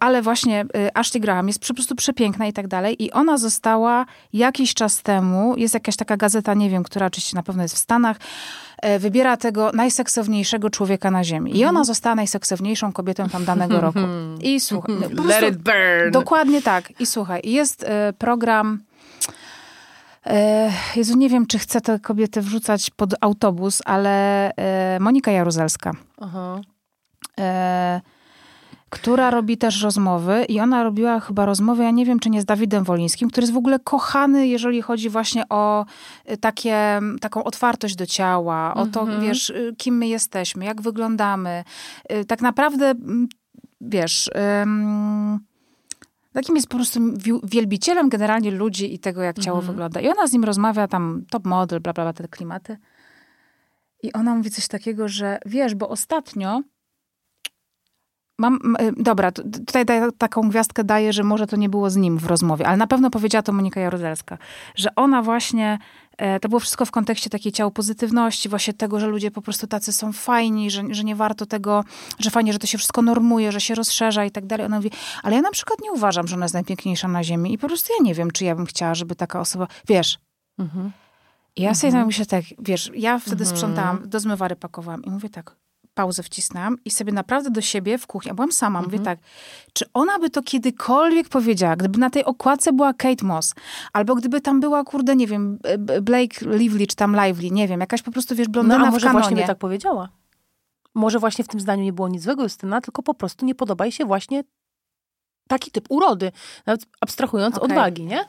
Ale właśnie e, Ashley Graham jest po prostu przepiękna i tak dalej i ona została jakiś czas temu, jest jakaś taka gazeta, nie wiem, która oczywiście na pewno jest w Stanach, e, wybiera tego najseksowniejszego człowieka na ziemi. I ona została najseksowniejszą kobietą tam danego roku. I słuchaj... Let it burn! Dokładnie tak. I słuchaj, jest program E, Jezu, nie wiem, czy chcę tę kobietę wrzucać pod autobus, ale e, Monika Jaruzelska. Aha. E, która robi też rozmowy i ona robiła chyba rozmowy, ja nie wiem, czy nie z Dawidem Wolińskim, który jest w ogóle kochany, jeżeli chodzi właśnie o takie, taką otwartość do ciała, o to, mhm. wiesz, kim my jesteśmy, jak wyglądamy. Tak naprawdę, wiesz... Um, takim jest po prostu wielbicielem generalnie ludzi i tego, jak ciało mhm. wygląda. I ona z nim rozmawia, tam top model, bla, bla, bla, te klimaty. I ona mówi coś takiego, że wiesz, bo ostatnio mam, y, dobra, tutaj taką gwiazdkę daję, że może to nie było z nim w rozmowie, ale na pewno powiedziała to Monika Jaruzelska, że ona właśnie E, to było wszystko w kontekście takiej ciał pozytywności, właśnie tego, że ludzie po prostu tacy są fajni, że, że nie warto tego, że fajnie, że to się wszystko normuje, że się rozszerza i tak dalej. Ona mówi, ale ja na przykład nie uważam, że ona jest najpiękniejsza na ziemi i po prostu ja nie wiem, czy ja bym chciała, żeby taka osoba, wiesz. Mhm. I ja sobie mhm. myślę tak, wiesz, ja wtedy mhm. sprzątałam, do zmywary pakowałam i mówię tak, pauzę wcisnęłam i sobie naprawdę do siebie w kuchni, ja byłam sama, mhm. mówię tak, czy ona by to kiedykolwiek powiedziała, gdyby na tej okładce była Kate Moss, albo gdyby tam była, kurde, nie wiem, Blake Lively, czy tam Lively, nie wiem, jakaś po prostu, wiesz, blondyna no, a może w właśnie by tak powiedziała. Może właśnie w tym zdaniu nie było nic złego, Justyna, tylko po prostu nie podoba jej się właśnie taki typ urody, nawet abstrahując okay. od wagi, nie?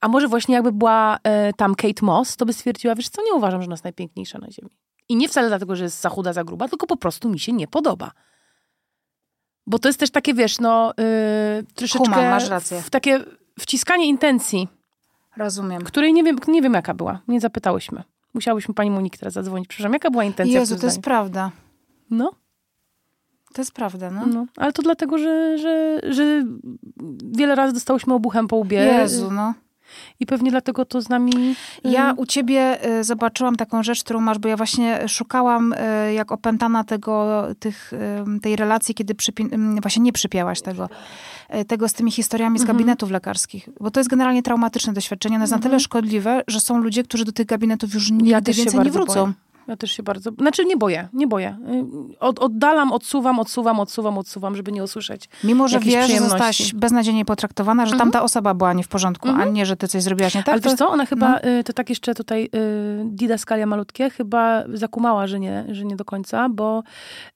A może właśnie jakby była e, tam Kate Moss, to by stwierdziła, wiesz co, nie uważam, że ona jest najpiękniejsza na ziemi. I nie wcale dlatego, że jest za chuda, za gruba, tylko po prostu mi się nie podoba. Bo to jest też takie, wiesz, no yy, troszeczkę... Human, masz rację. W takie wciskanie intencji. Rozumiem. Której nie wiem, nie wiem jaka była. Nie zapytałyśmy. Musiałyśmy pani Moniki teraz zadzwonić. Przepraszam, jaka była intencja Jezu, to jest prawda. No. To jest prawda, no. no. Ale to dlatego, że, że, że wiele razy dostałyśmy obuchem po łbie. Jezu, no. I pewnie dlatego to z nami... Ja u ciebie y, zobaczyłam taką rzecz, którą masz, bo ja właśnie szukałam y, jak opętana tego, tych, y, tej relacji, kiedy przypi- właśnie nie przypięłaś tego, tego z tymi historiami z mhm. gabinetów lekarskich. Bo to jest generalnie traumatyczne doświadczenie. Ono jest mhm. na tyle szkodliwe, że są ludzie, którzy do tych gabinetów już nigdy ja więcej nie wrócą. Boję. Ja też się bardzo. Znaczy nie boję, nie boję. Y, od, oddalam, odsuwam, odsuwam, odsuwam, odsuwam, żeby nie usłyszeć. Mimo, że wiesz, że zostałaś beznadziejnie potraktowana, że mhm. tamta osoba była nie w porządku, mhm. a nie, że ty coś zrobiłaś nie tak. Ale to... wiesz co, ona chyba, no. Y, to tak jeszcze tutaj y, didaskalia malutkie, chyba zakumała, że nie, że nie do końca, bo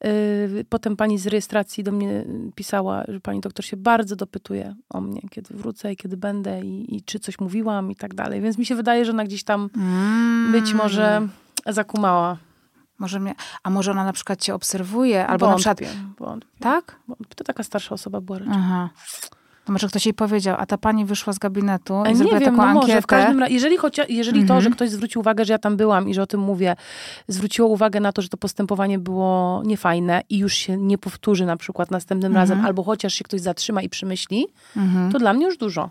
y, potem pani z rejestracji do mnie pisała, że pani doktor się bardzo dopytuje o mnie, kiedy wrócę i kiedy będę i, i czy coś mówiłam i tak dalej. Więc mi się wydaje, że ona gdzieś tam mm. być może zakumała. Może mnie, a może ona na przykład cię obserwuje, albo wątpię, na przykład... Wątpię. Tak? Wątpię. To taka starsza osoba była raczej. Aha. To może ktoś jej powiedział, a ta pani wyszła z gabinetu i nie zrobiła wiem, taką no ankietę. Może, w każdym razie, jeżeli, chocia, jeżeli mhm. to, że ktoś zwrócił uwagę, że ja tam byłam i że o tym mówię, zwróciło uwagę na to, że to postępowanie było niefajne i już się nie powtórzy na przykład następnym mhm. razem, albo chociaż się ktoś zatrzyma i przemyśli, mhm. to dla mnie już dużo.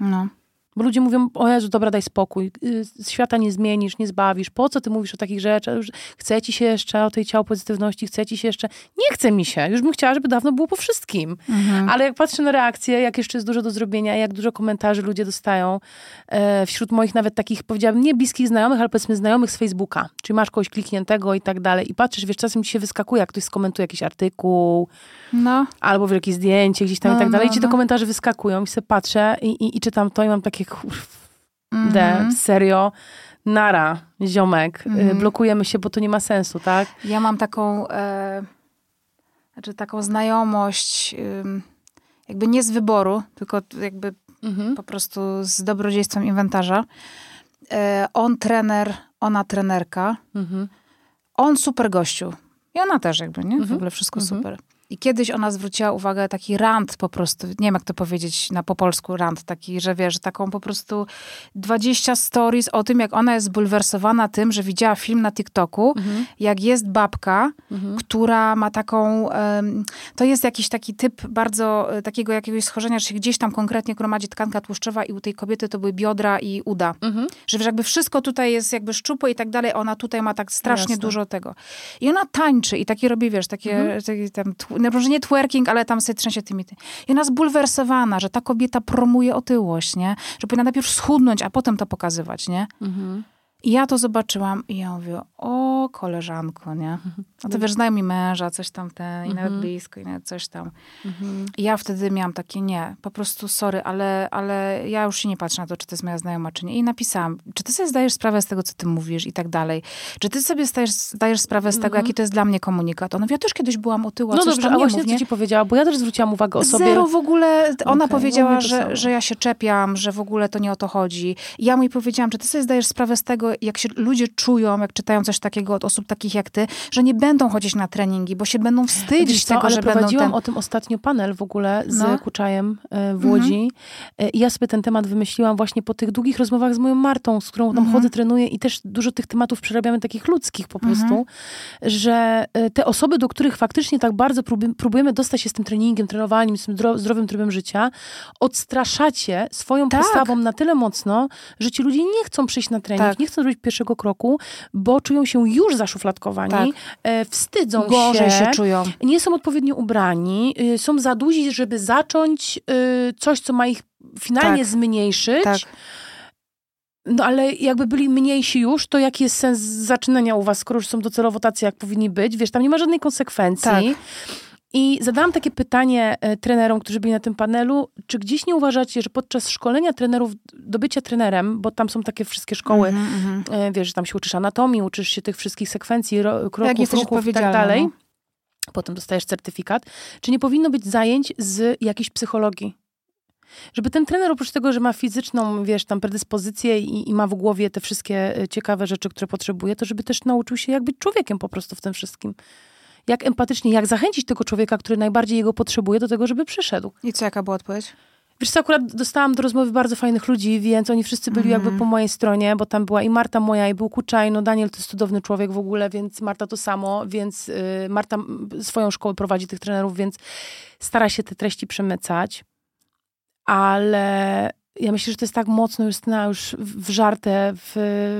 No. Bo ludzie mówią, o Jezu, dobra, daj spokój, y, świata nie zmienisz, nie zbawisz, po co ty mówisz o takich rzeczach, chce ci się jeszcze o tej ciało pozytywności, chce ci się jeszcze, nie chce mi się, już bym chciała, żeby dawno było po wszystkim. Mhm. Ale jak patrzę na reakcje, jak jeszcze jest dużo do zrobienia, jak dużo komentarzy ludzie dostają e, wśród moich nawet takich, powiedziałabym, nie bliskich znajomych, ale powiedzmy znajomych z Facebooka, czyli masz kogoś klikniętego i tak dalej i patrzysz, wiesz, czasem ci się wyskakuje, jak ktoś skomentuje jakiś artykuł, no. albo jakieś zdjęcie gdzieś tam no, i tak dalej no, i ci te no. komentarze wyskakują i sobie patrzę i, i, i czytam to i mam takie takie mm -hmm. serio, nara, ziomek, mm blokujemy się, bo to nie ma sensu, tak? Ja mam taką, e, znaczy taką znajomość, jakby nie z wyboru, tylko jakby mm -hmm. po prostu z dobrodziejstwem inwentarza. E, on trener, ona trenerka. Mhm. On super gościu. I ona też jakby, nie? W mhm. ogóle wszystko mhm. super. I kiedyś ona zwróciła uwagę, taki rant po prostu, nie wiem jak to powiedzieć na po polsku, rant taki, że wiesz, taką po prostu 20 stories o tym, jak ona jest zbulwersowana tym, że widziała film na TikToku, mhm. jak jest babka, mhm. która ma taką, um, to jest jakiś taki typ bardzo, e, takiego jakiegoś schorzenia, że się gdzieś tam konkretnie gromadzi tkanka tłuszczowa i u tej kobiety to były biodra i uda. Mhm. Że wiesz, jakby wszystko tutaj jest jakby szczupłe i tak dalej, ona tutaj ma tak strasznie Jasne. dużo tego. I ona tańczy i takie robi, wiesz, takie, mhm. takie tam no może nie twerking, ale tam sobie trzęsie tymi. I ona zbulwersowana, że ta kobieta promuje otyłość, nie? Że powinna najpierw schudnąć, a potem to pokazywać, nie? Mhm. I ja to zobaczyłam i ja mówię, o koleżanko, nie? No to wiesz, znają mi męża, coś tam, ten, i nawet mhm. blisko, i nawet coś tam. Mhm. I ja wtedy miałam takie, nie, po prostu sorry, ale, ale ja już się nie patrzę na to, czy to jest moja znajoma, czy nie. I napisałam, czy ty sobie zdajesz sprawę z tego, co ty mówisz i tak dalej. Czy ty sobie zdajesz, zdajesz sprawę z tego, mhm. jaki to jest dla mnie komunikat? Ona ja też kiedyś byłam otyła, No dobrze, a właśnie co ci powiedziała? Bo ja też zwróciłam uwagę o sobie. Zero w ogóle. Ona okay, powiedziała, że, że ja się czepiam, że w ogóle to nie o to chodzi. I ja mu powiedziałam, czy ty sobie zdajesz sprawę z tego, jak się ludzie czują, jak czytają coś takiego od osób takich jak ty, że nie będą chodzić na treningi, bo się będą wstydzić tego, ale że prowadziłam ten... o tym ostatnio panel w ogóle z no. Kuczajem e, w Łodzi mhm. i ja sobie ten temat wymyśliłam właśnie po tych długich rozmowach z moją Martą, z którą tam mhm. chodzę, trenuję i też dużo tych tematów przerabiamy takich ludzkich po prostu, mhm. że e, te osoby, do których faktycznie tak bardzo próbujemy dostać się z tym treningiem, trenowaniem, z tym zdrowym trybem życia, odstraszacie swoją tak. postawą na tyle mocno, że ci ludzie nie chcą przyjść na trening, tak. nie chcą zrobić pierwszego kroku, bo czują się już zaszufladkowani, tak. e, wstydzą Gorzej się, się czują. nie są odpowiednio ubrani, y, są za duzi, żeby zacząć y, coś, co ma ich finalnie tak. zmniejszyć. Tak. No ale jakby byli mniejsi już, to jaki jest sens zaczynania u was, skoro już są docelowo tacy, jak powinni być? Wiesz, tam nie ma żadnej konsekwencji. Tak. I zadałam takie pytanie e, trenerom, którzy byli na tym panelu, czy gdzieś nie uważacie, że podczas szkolenia trenerów do bycia trenerem, bo tam są takie wszystkie szkoły, Mhm, e, wiesz, że tam się uczysz anatomii, uczysz się tych wszystkich sekwencji, ro, Jak kroków, ruchów i tak dalej. no. Potem dostajesz certyfikat. Czy nie powinno być zajęć z jakiejś psychologii? Żeby ten trener oprócz tego, że ma fizyczną, wiesz, tam predyspozycję i, i ma w głowie te wszystkie e, ciekawe rzeczy, które potrzebuje, to żeby też nauczył się jak być człowiekiem po prostu w tym wszystkim. Jak empatycznie, jak zachęcić tego człowieka, który najbardziej jego potrzebuje do tego, żeby przyszedł. I co, jaka była odpowiedź? Wiesz co, akurat dostałam do rozmowy bardzo fajnych ludzi, więc oni wszyscy byli Mhm. jakby po mojej stronie, bo tam była i Marta moja, i był Kuczaj, no Daniel to jest cudowny człowiek w ogóle, więc Marta to samo, więc y, Marta mm, swoją szkołę prowadzi tych trenerów, więc stara się te treści przemycać, ale ja myślę, że to jest tak mocno już, na, już wżarte w,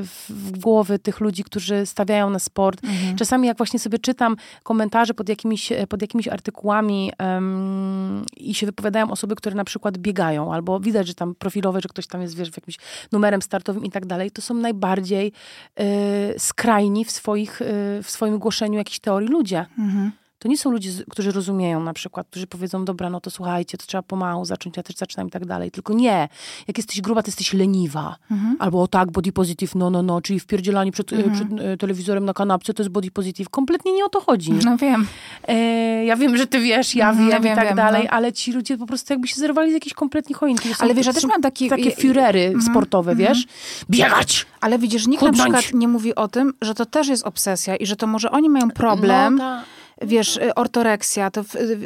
w, w głowy tych ludzi, którzy stawiają na sport. Mhm. Czasami jak właśnie sobie czytam komentarze pod jakimiś, pod jakimiś artykułami em, i się wypowiadają osoby, które na przykład biegają, albo widać, że tam profilowe, że ktoś tam jest, wiesz, w jakimś numerem startowym i tak dalej, to są najbardziej y, skrajni w, swoich, y, w swoim głoszeniu jakichś teorii ludzie. Mhm. To nie są ludzie, którzy rozumieją na przykład, którzy powiedzą, dobra, no to słuchajcie, to trzeba pomału zacząć, ja też zaczynam i tak dalej. Tylko nie. Jak jesteś gruba, to jesteś leniwa. Mhm. Albo o tak, body positive, no, no, no, czyli wpierdzielanie przed, e, przed e, telewizorem na kanapce to jest body positive. Kompletnie nie o to chodzi. No wiem. E, ja wiem, że ty wiesz, ja Mhm, wiem, ja wiem, i tak wiem, dalej, no. ale ci ludzie po prostu jakby się zerwali z jakiejś kompletnie choinki. Ale wiesz, ja też mam taki- Takie ja- furery sportowe, wiesz? Biegać! Ale widzisz, nikt na Chudnąć. przykład nie mówi o tym, że to też jest obsesja i że to może oni mają problem. No, Wiesz, y, ortoreksja. To,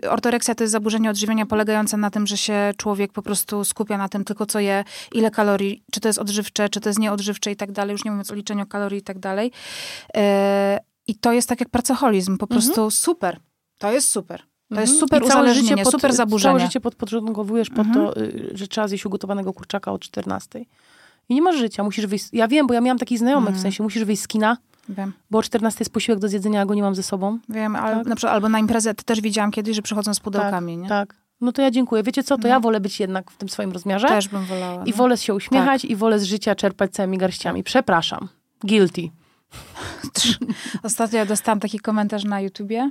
y, ortoreksja to jest zaburzenie odżywiania polegające na tym, że się człowiek po prostu skupia na tym tylko, co je, ile kalorii, czy to jest odżywcze, czy to jest nieodżywcze i tak dalej, już nie mówiąc o liczeniu kalorii i tak dalej. E, I to jest tak jak pracoholizm, po prostu super. To jest super. To jest Mhm. super I całe uzależnienie, życie pod- super zaburzenie. Całe życie pod, podporządkowujesz pod to, y, że trzeba zjeść ugotowanego kurczaka o 14. I nie masz życia, musisz wyjść. Ja wiem, bo ja miałam takich znajomych, Mhm. w sensie musisz wyjść z kina, Wiem, bo o 14 jest posiłek do zjedzenia, a go nie mam ze sobą. wiem, ale Tak. na przykład, albo na imprezę też widziałam kiedyś, że przychodzą z pudełkami, nie? Tak. No to ja dziękuję. Wiecie co, to ja wolę być jednak w tym swoim rozmiarze Też bym wolała. i no. wolę się uśmiechać i wolę z życia czerpać całymi garściami. Przepraszam. Guilty. Ostatnio dostałam taki komentarz na YouTubie,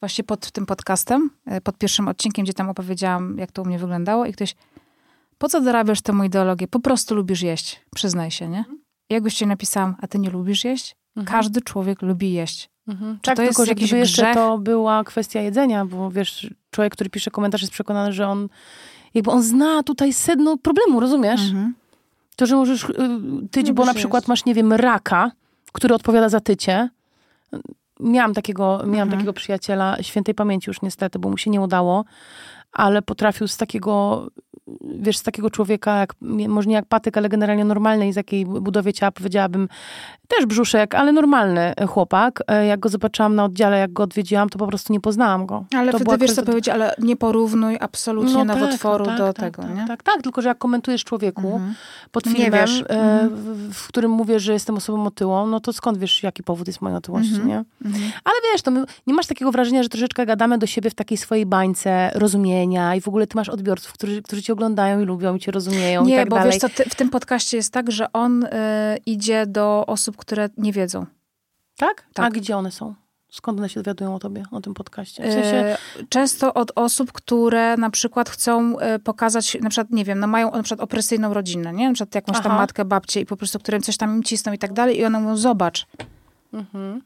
właśnie pod tym podcastem, e, pod pierwszym odcinkiem, gdzie tam opowiedziałam, jak to u mnie wyglądało i ktoś, po co dorabiasz tę ideologię? Po prostu lubisz jeść. Przyznaj się, nie? I jakbyś ci napisałam, a ty nie lubisz jeść? Mhm. człowiek lubi jeść. Mhm. Tak, to jest tylko że jakiś jeszcze grzech? to była kwestia jedzenia, bo wiesz, człowiek, który pisze komentarz jest przekonany, że on jakby on zna tutaj sedno problemu, rozumiesz? Mhm. To, że możesz y, tyć, bo na przykład jeść. masz, nie wiem, raka, który odpowiada za tycie. Miałam takiego, miałam Mhm. takiego przyjaciela, świętej pamięci już niestety, bo mu się nie udało, ale potrafił z takiego, wiesz, z takiego człowieka, jak, może nie jak patyk, ale generalnie normalnej, z jakiej budowie ciała powiedziałabym, też brzuszek, ale normalny chłopak. E, Jak go zobaczyłam na oddziale, jak go odwiedziłam, to po prostu nie poznałam go. Ale to wtedy wiesz, co powiedzieć, ale nie porównuj absolutnie No nowotworu tak, do tak, tego, tak, nie? Tak, tak, tylko że jak komentujesz człowieku Mhm. pod Nie filmem, e, Mhm. w, w którym mówię, że jestem osobą otyłą, no to skąd wiesz, jaki powód jest mojej otyłości, Mhm. nie? Mhm. Ale wiesz, to my, nie masz takiego wrażenia, że troszeczkę gadamy do siebie w takiej swojej bańce rozumienia i w ogóle ty masz odbiorców, którzy, którzy cię oglądają i lubią i cię rozumieją i Nie, tak bo dalej. wiesz co, ty, w tym podcaście jest tak, że on y, idzie do osób, które nie wiedzą. tak? A tak. gdzie one są? Skąd one się dowiadują o tobie, o tym podcaście? W sensie, E, Często od osób, które na przykład chcą e, pokazać, na przykład, nie wiem, no mają na przykład opresyjną rodzinę, nie? Na przykład jakąś tam Aha. matkę, babcię i po prostu, którym coś tam im cisną i tak dalej i one mówią, zobacz, mhm.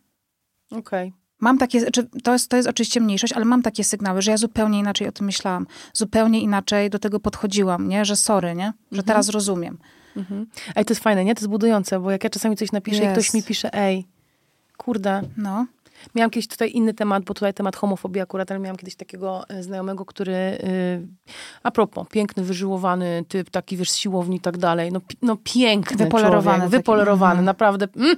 okej. Mam takie, czy to, jest, to jest oczywiście mniejszość, ale mam takie sygnały, że ja zupełnie inaczej o tym myślałam. Zupełnie inaczej do tego podchodziłam, nie? Że sorry, nie? Że teraz rozumiem. Mhm. Ej, to jest fajne, nie? To jest budujące, bo jak ja czasami coś napiszę i Jest. ktoś mi pisze, ej, kurde, No. Miałam kiedyś tutaj inny temat, bo tutaj temat homofobii akurat, ale miałam kiedyś takiego e, znajomego, który, y, a propos, piękny, wyżyłowany typ, taki wiesz, siłowni i tak dalej. No, no piękny Wypolerowany człowiek, taki, wypolerowany, mhm. naprawdę. Mm.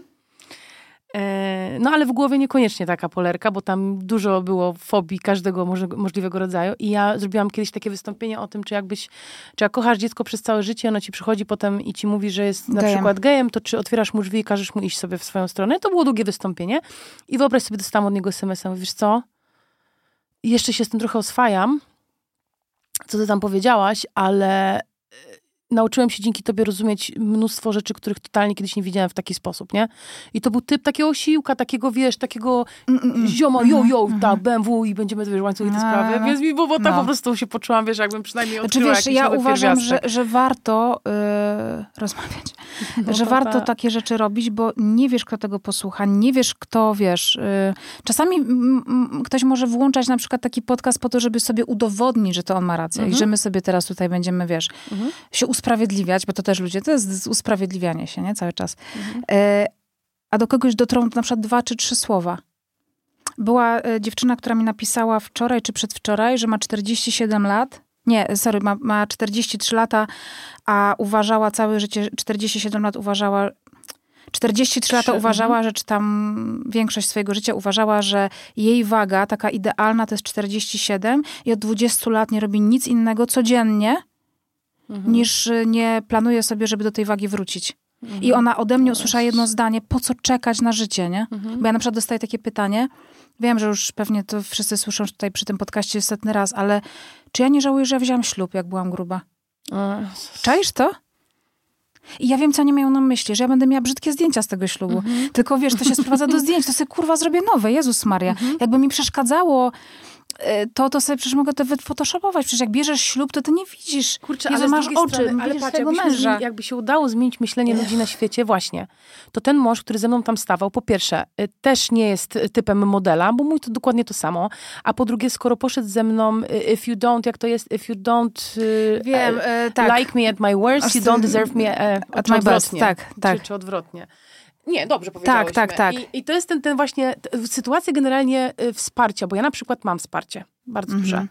E, No ale w głowie niekoniecznie taka polerka, bo tam dużo było fobii każdego możliwego rodzaju. I ja zrobiłam kiedyś takie wystąpienie o tym, czy jakbyś, czy jak kochasz dziecko przez całe życie, ono ci przychodzi potem i ci mówi, że jest na Gejem. przykład gejem, to czy otwierasz mu drzwi i każesz mu iść sobie w swoją stronę. To było długie wystąpienie. I wyobraź sobie, dostałam od niego SMS-a, wiesz co, jeszcze się z tym trochę oswajam, co ty tam powiedziałaś, ale nauczyłem się dzięki tobie rozumieć mnóstwo rzeczy, których totalnie kiedyś nie widziałem w taki sposób, nie? I to był typ takiego siłka, takiego, wiesz, takiego mm, zioma, jo, jo, mm, ta BMW i będziemy, wiesz, łańcuchy te no, sprawy, więc mi, bo tak no. po prostu się poczułam, wiesz, jakbym przynajmniej znaczy, odkryła znaczy, wiesz, ja uważam, że, że warto yy, rozmawiać, no że warto ta. takie rzeczy robić, bo nie wiesz, kto tego posłucha, nie wiesz, kto, wiesz, yy, czasami ktoś może włączać na przykład taki podcast po to, żeby sobie udowodnić, że to on ma rację mhm. i że my sobie teraz tutaj będziemy, wiesz, mhm. się usprawiedliwiać, bo to też ludzie, to jest usprawiedliwianie się, nie? Cały czas. Mhm. E, a do kogoś dotrą na przykład dwa czy trzy słowa. Była e, dziewczyna, która mi napisała wczoraj czy przedwczoraj, że ma 47 lat. Nie, sorry, ma, ma 43 lata, a uważała całe życie, 47 lat uważała, 43 lata uważała, mhm. że czy tam większość swojego życia uważała, że jej waga taka idealna to jest 47 i od 20 lat nie robi nic innego codziennie, mhm. niż y, nie planuje sobie, żeby do tej wagi wrócić. Mhm. I ona ode mnie usłyszała jedno zdanie, po co czekać na życie, nie? Mhm. Bo ja na przykład dostaję takie pytanie, wiem, że już pewnie to wszyscy słyszą tutaj przy tym podcaście setny raz, ale czy ja nie żałuję, że ja wziąłam ślub, jak byłam gruba? Czaisz to? I ja wiem, co oni mają na myśli, że ja będę miała brzydkie zdjęcia z tego ślubu. Mhm. Tylko wiesz, to się sprowadza do zdjęć, to sobie kurwa zrobię nowe, Jezus Maria. Mhm. Jakby mi przeszkadzało to, to sobie przecież mogę to wyfotoshopować. Przecież jak bierzesz ślub, to ty nie widzisz. Kurczę, Jezu, ale masz oczy, strony, ale patrz, jakby męża. Się, jakby się udało zmienić myślenie ludzi na świecie, właśnie, to ten mąż, który ze mną tam stawał, po pierwsze, y, też nie jest typem modela, bo mój to dokładnie to samo, a po drugie, skoro poszedł ze mną, y, if you don't, jak to jest, if you don't y, Wiem, uh, tak. like me at my worst, you don't deserve me at my best. Tak, tak. Czy, czy odwrotnie. Nie, dobrze powiedziałeś. Tak, tak, tak. I, I, to jest ten, ten właśnie, sytuacja generalnie y, wsparcia, bo ja na przykład mam wsparcie, bardzo duże. Mhm.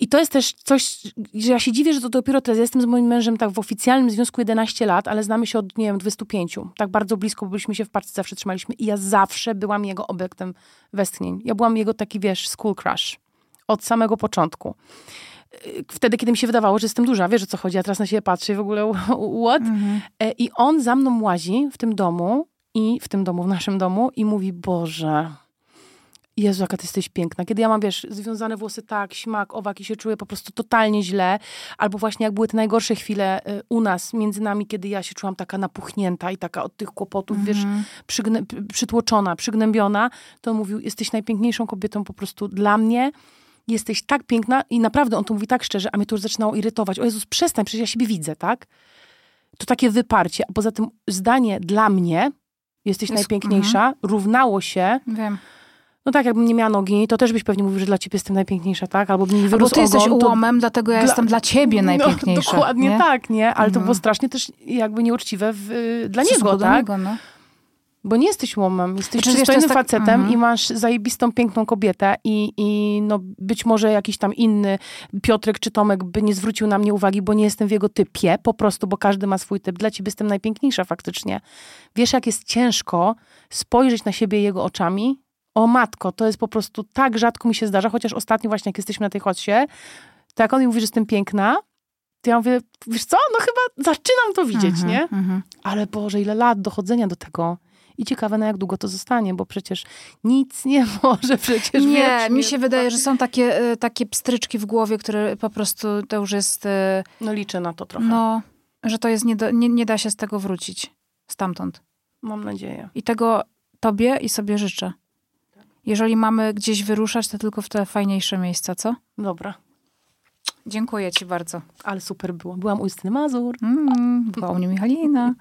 I to jest też coś, że ja się dziwię, że to dopiero teraz. Ja jestem z moim mężem tak w oficjalnym związku 11 lat, ale znamy się od, nie wiem, 25. Tak bardzo blisko, bo byliśmy się w parce zawsze trzymaliśmy. I ja zawsze byłam jego obiektem westchnień. Ja byłam jego taki, wiesz, school crush. Od samego początku wtedy, kiedy mi się wydawało, że jestem duża, wiesz o co chodzi, a teraz na siebie patrzę w ogóle what? Mhm. E, I on za mną łazi w tym domu i w tym domu, w naszym domu i mówi, Boże, Jezu, jaka ty jesteś piękna. Kiedy ja mam, wiesz, związane włosy tak, śmak, owak i się czuję po prostu totalnie źle, albo właśnie jak były te najgorsze chwile y, u nas, między nami, kiedy ja się czułam taka napuchnięta i taka od tych kłopotów, wiesz, mhm. przygnę, przytłoczona, przygnębiona, to on mówił, jesteś najpiękniejszą kobietą po prostu dla mnie jesteś tak piękna i naprawdę on to mówi tak szczerze, a mnie to już zaczynało irytować. O Jezus, przestań, przecież ja siebie widzę, tak? To takie wyparcie. A poza tym zdanie dla mnie, jesteś Jest, najpiękniejsza, mm równało się... Wiem. No tak, jakbym nie miała nogi, to też byś pewnie mówił, że dla ciebie jestem najpiękniejsza, tak? Albo mi wyrósł Albo ty ogon, jesteś ułomem, to... dlatego ja dla... jestem dla ciebie no, najpiękniejsza. No, dokładnie nie? tak, nie? Ale to mhm. było strasznie też jakby nieuczciwe w, dla niego, tak? Niego, no. Bo nie jesteś łomem, jesteś znaczy, przystojnym tak... facetem mhm. i masz zajebistą, piękną kobietę i, i no być może jakiś tam inny Piotrek czy Tomek by nie zwrócił na mnie uwagi, bo nie jestem w jego typie, po prostu, bo każdy ma swój typ. Dla ciebie jestem najpiękniejsza faktycznie. Wiesz, jak jest ciężko spojrzeć na siebie jego oczami? O matko, to jest po prostu tak rzadko mi się zdarza, chociaż ostatnio właśnie jak jesteśmy na tej chodźcie, to jak on mi mówi, że jestem piękna, to ja mówię, wiesz co, no chyba zaczynam to widzieć, mhm, nie? Mhm. Ale Boże, ile lat dochodzenia do tego. I ciekawe, na jak długo to zostanie, bo przecież nic nie może przecież Nie, wiecznie. mi się wydaje, że są takie, e, takie pstryczki w głowie, które po prostu to już jest... E, no liczę na to trochę. No, że to jest, nie, do, nie, nie da się z tego wrócić. Stamtąd. Mam nadzieję. I tego tobie i sobie życzę. Jeżeli mamy gdzieś wyruszać, to tylko w te fajniejsze miejsca, co? Dobra. Dziękuję ci bardzo. Ale super było. Byłam u Justyny Mazur. Mm, była u mnie Michalina.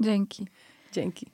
Dzięki. Dzięki.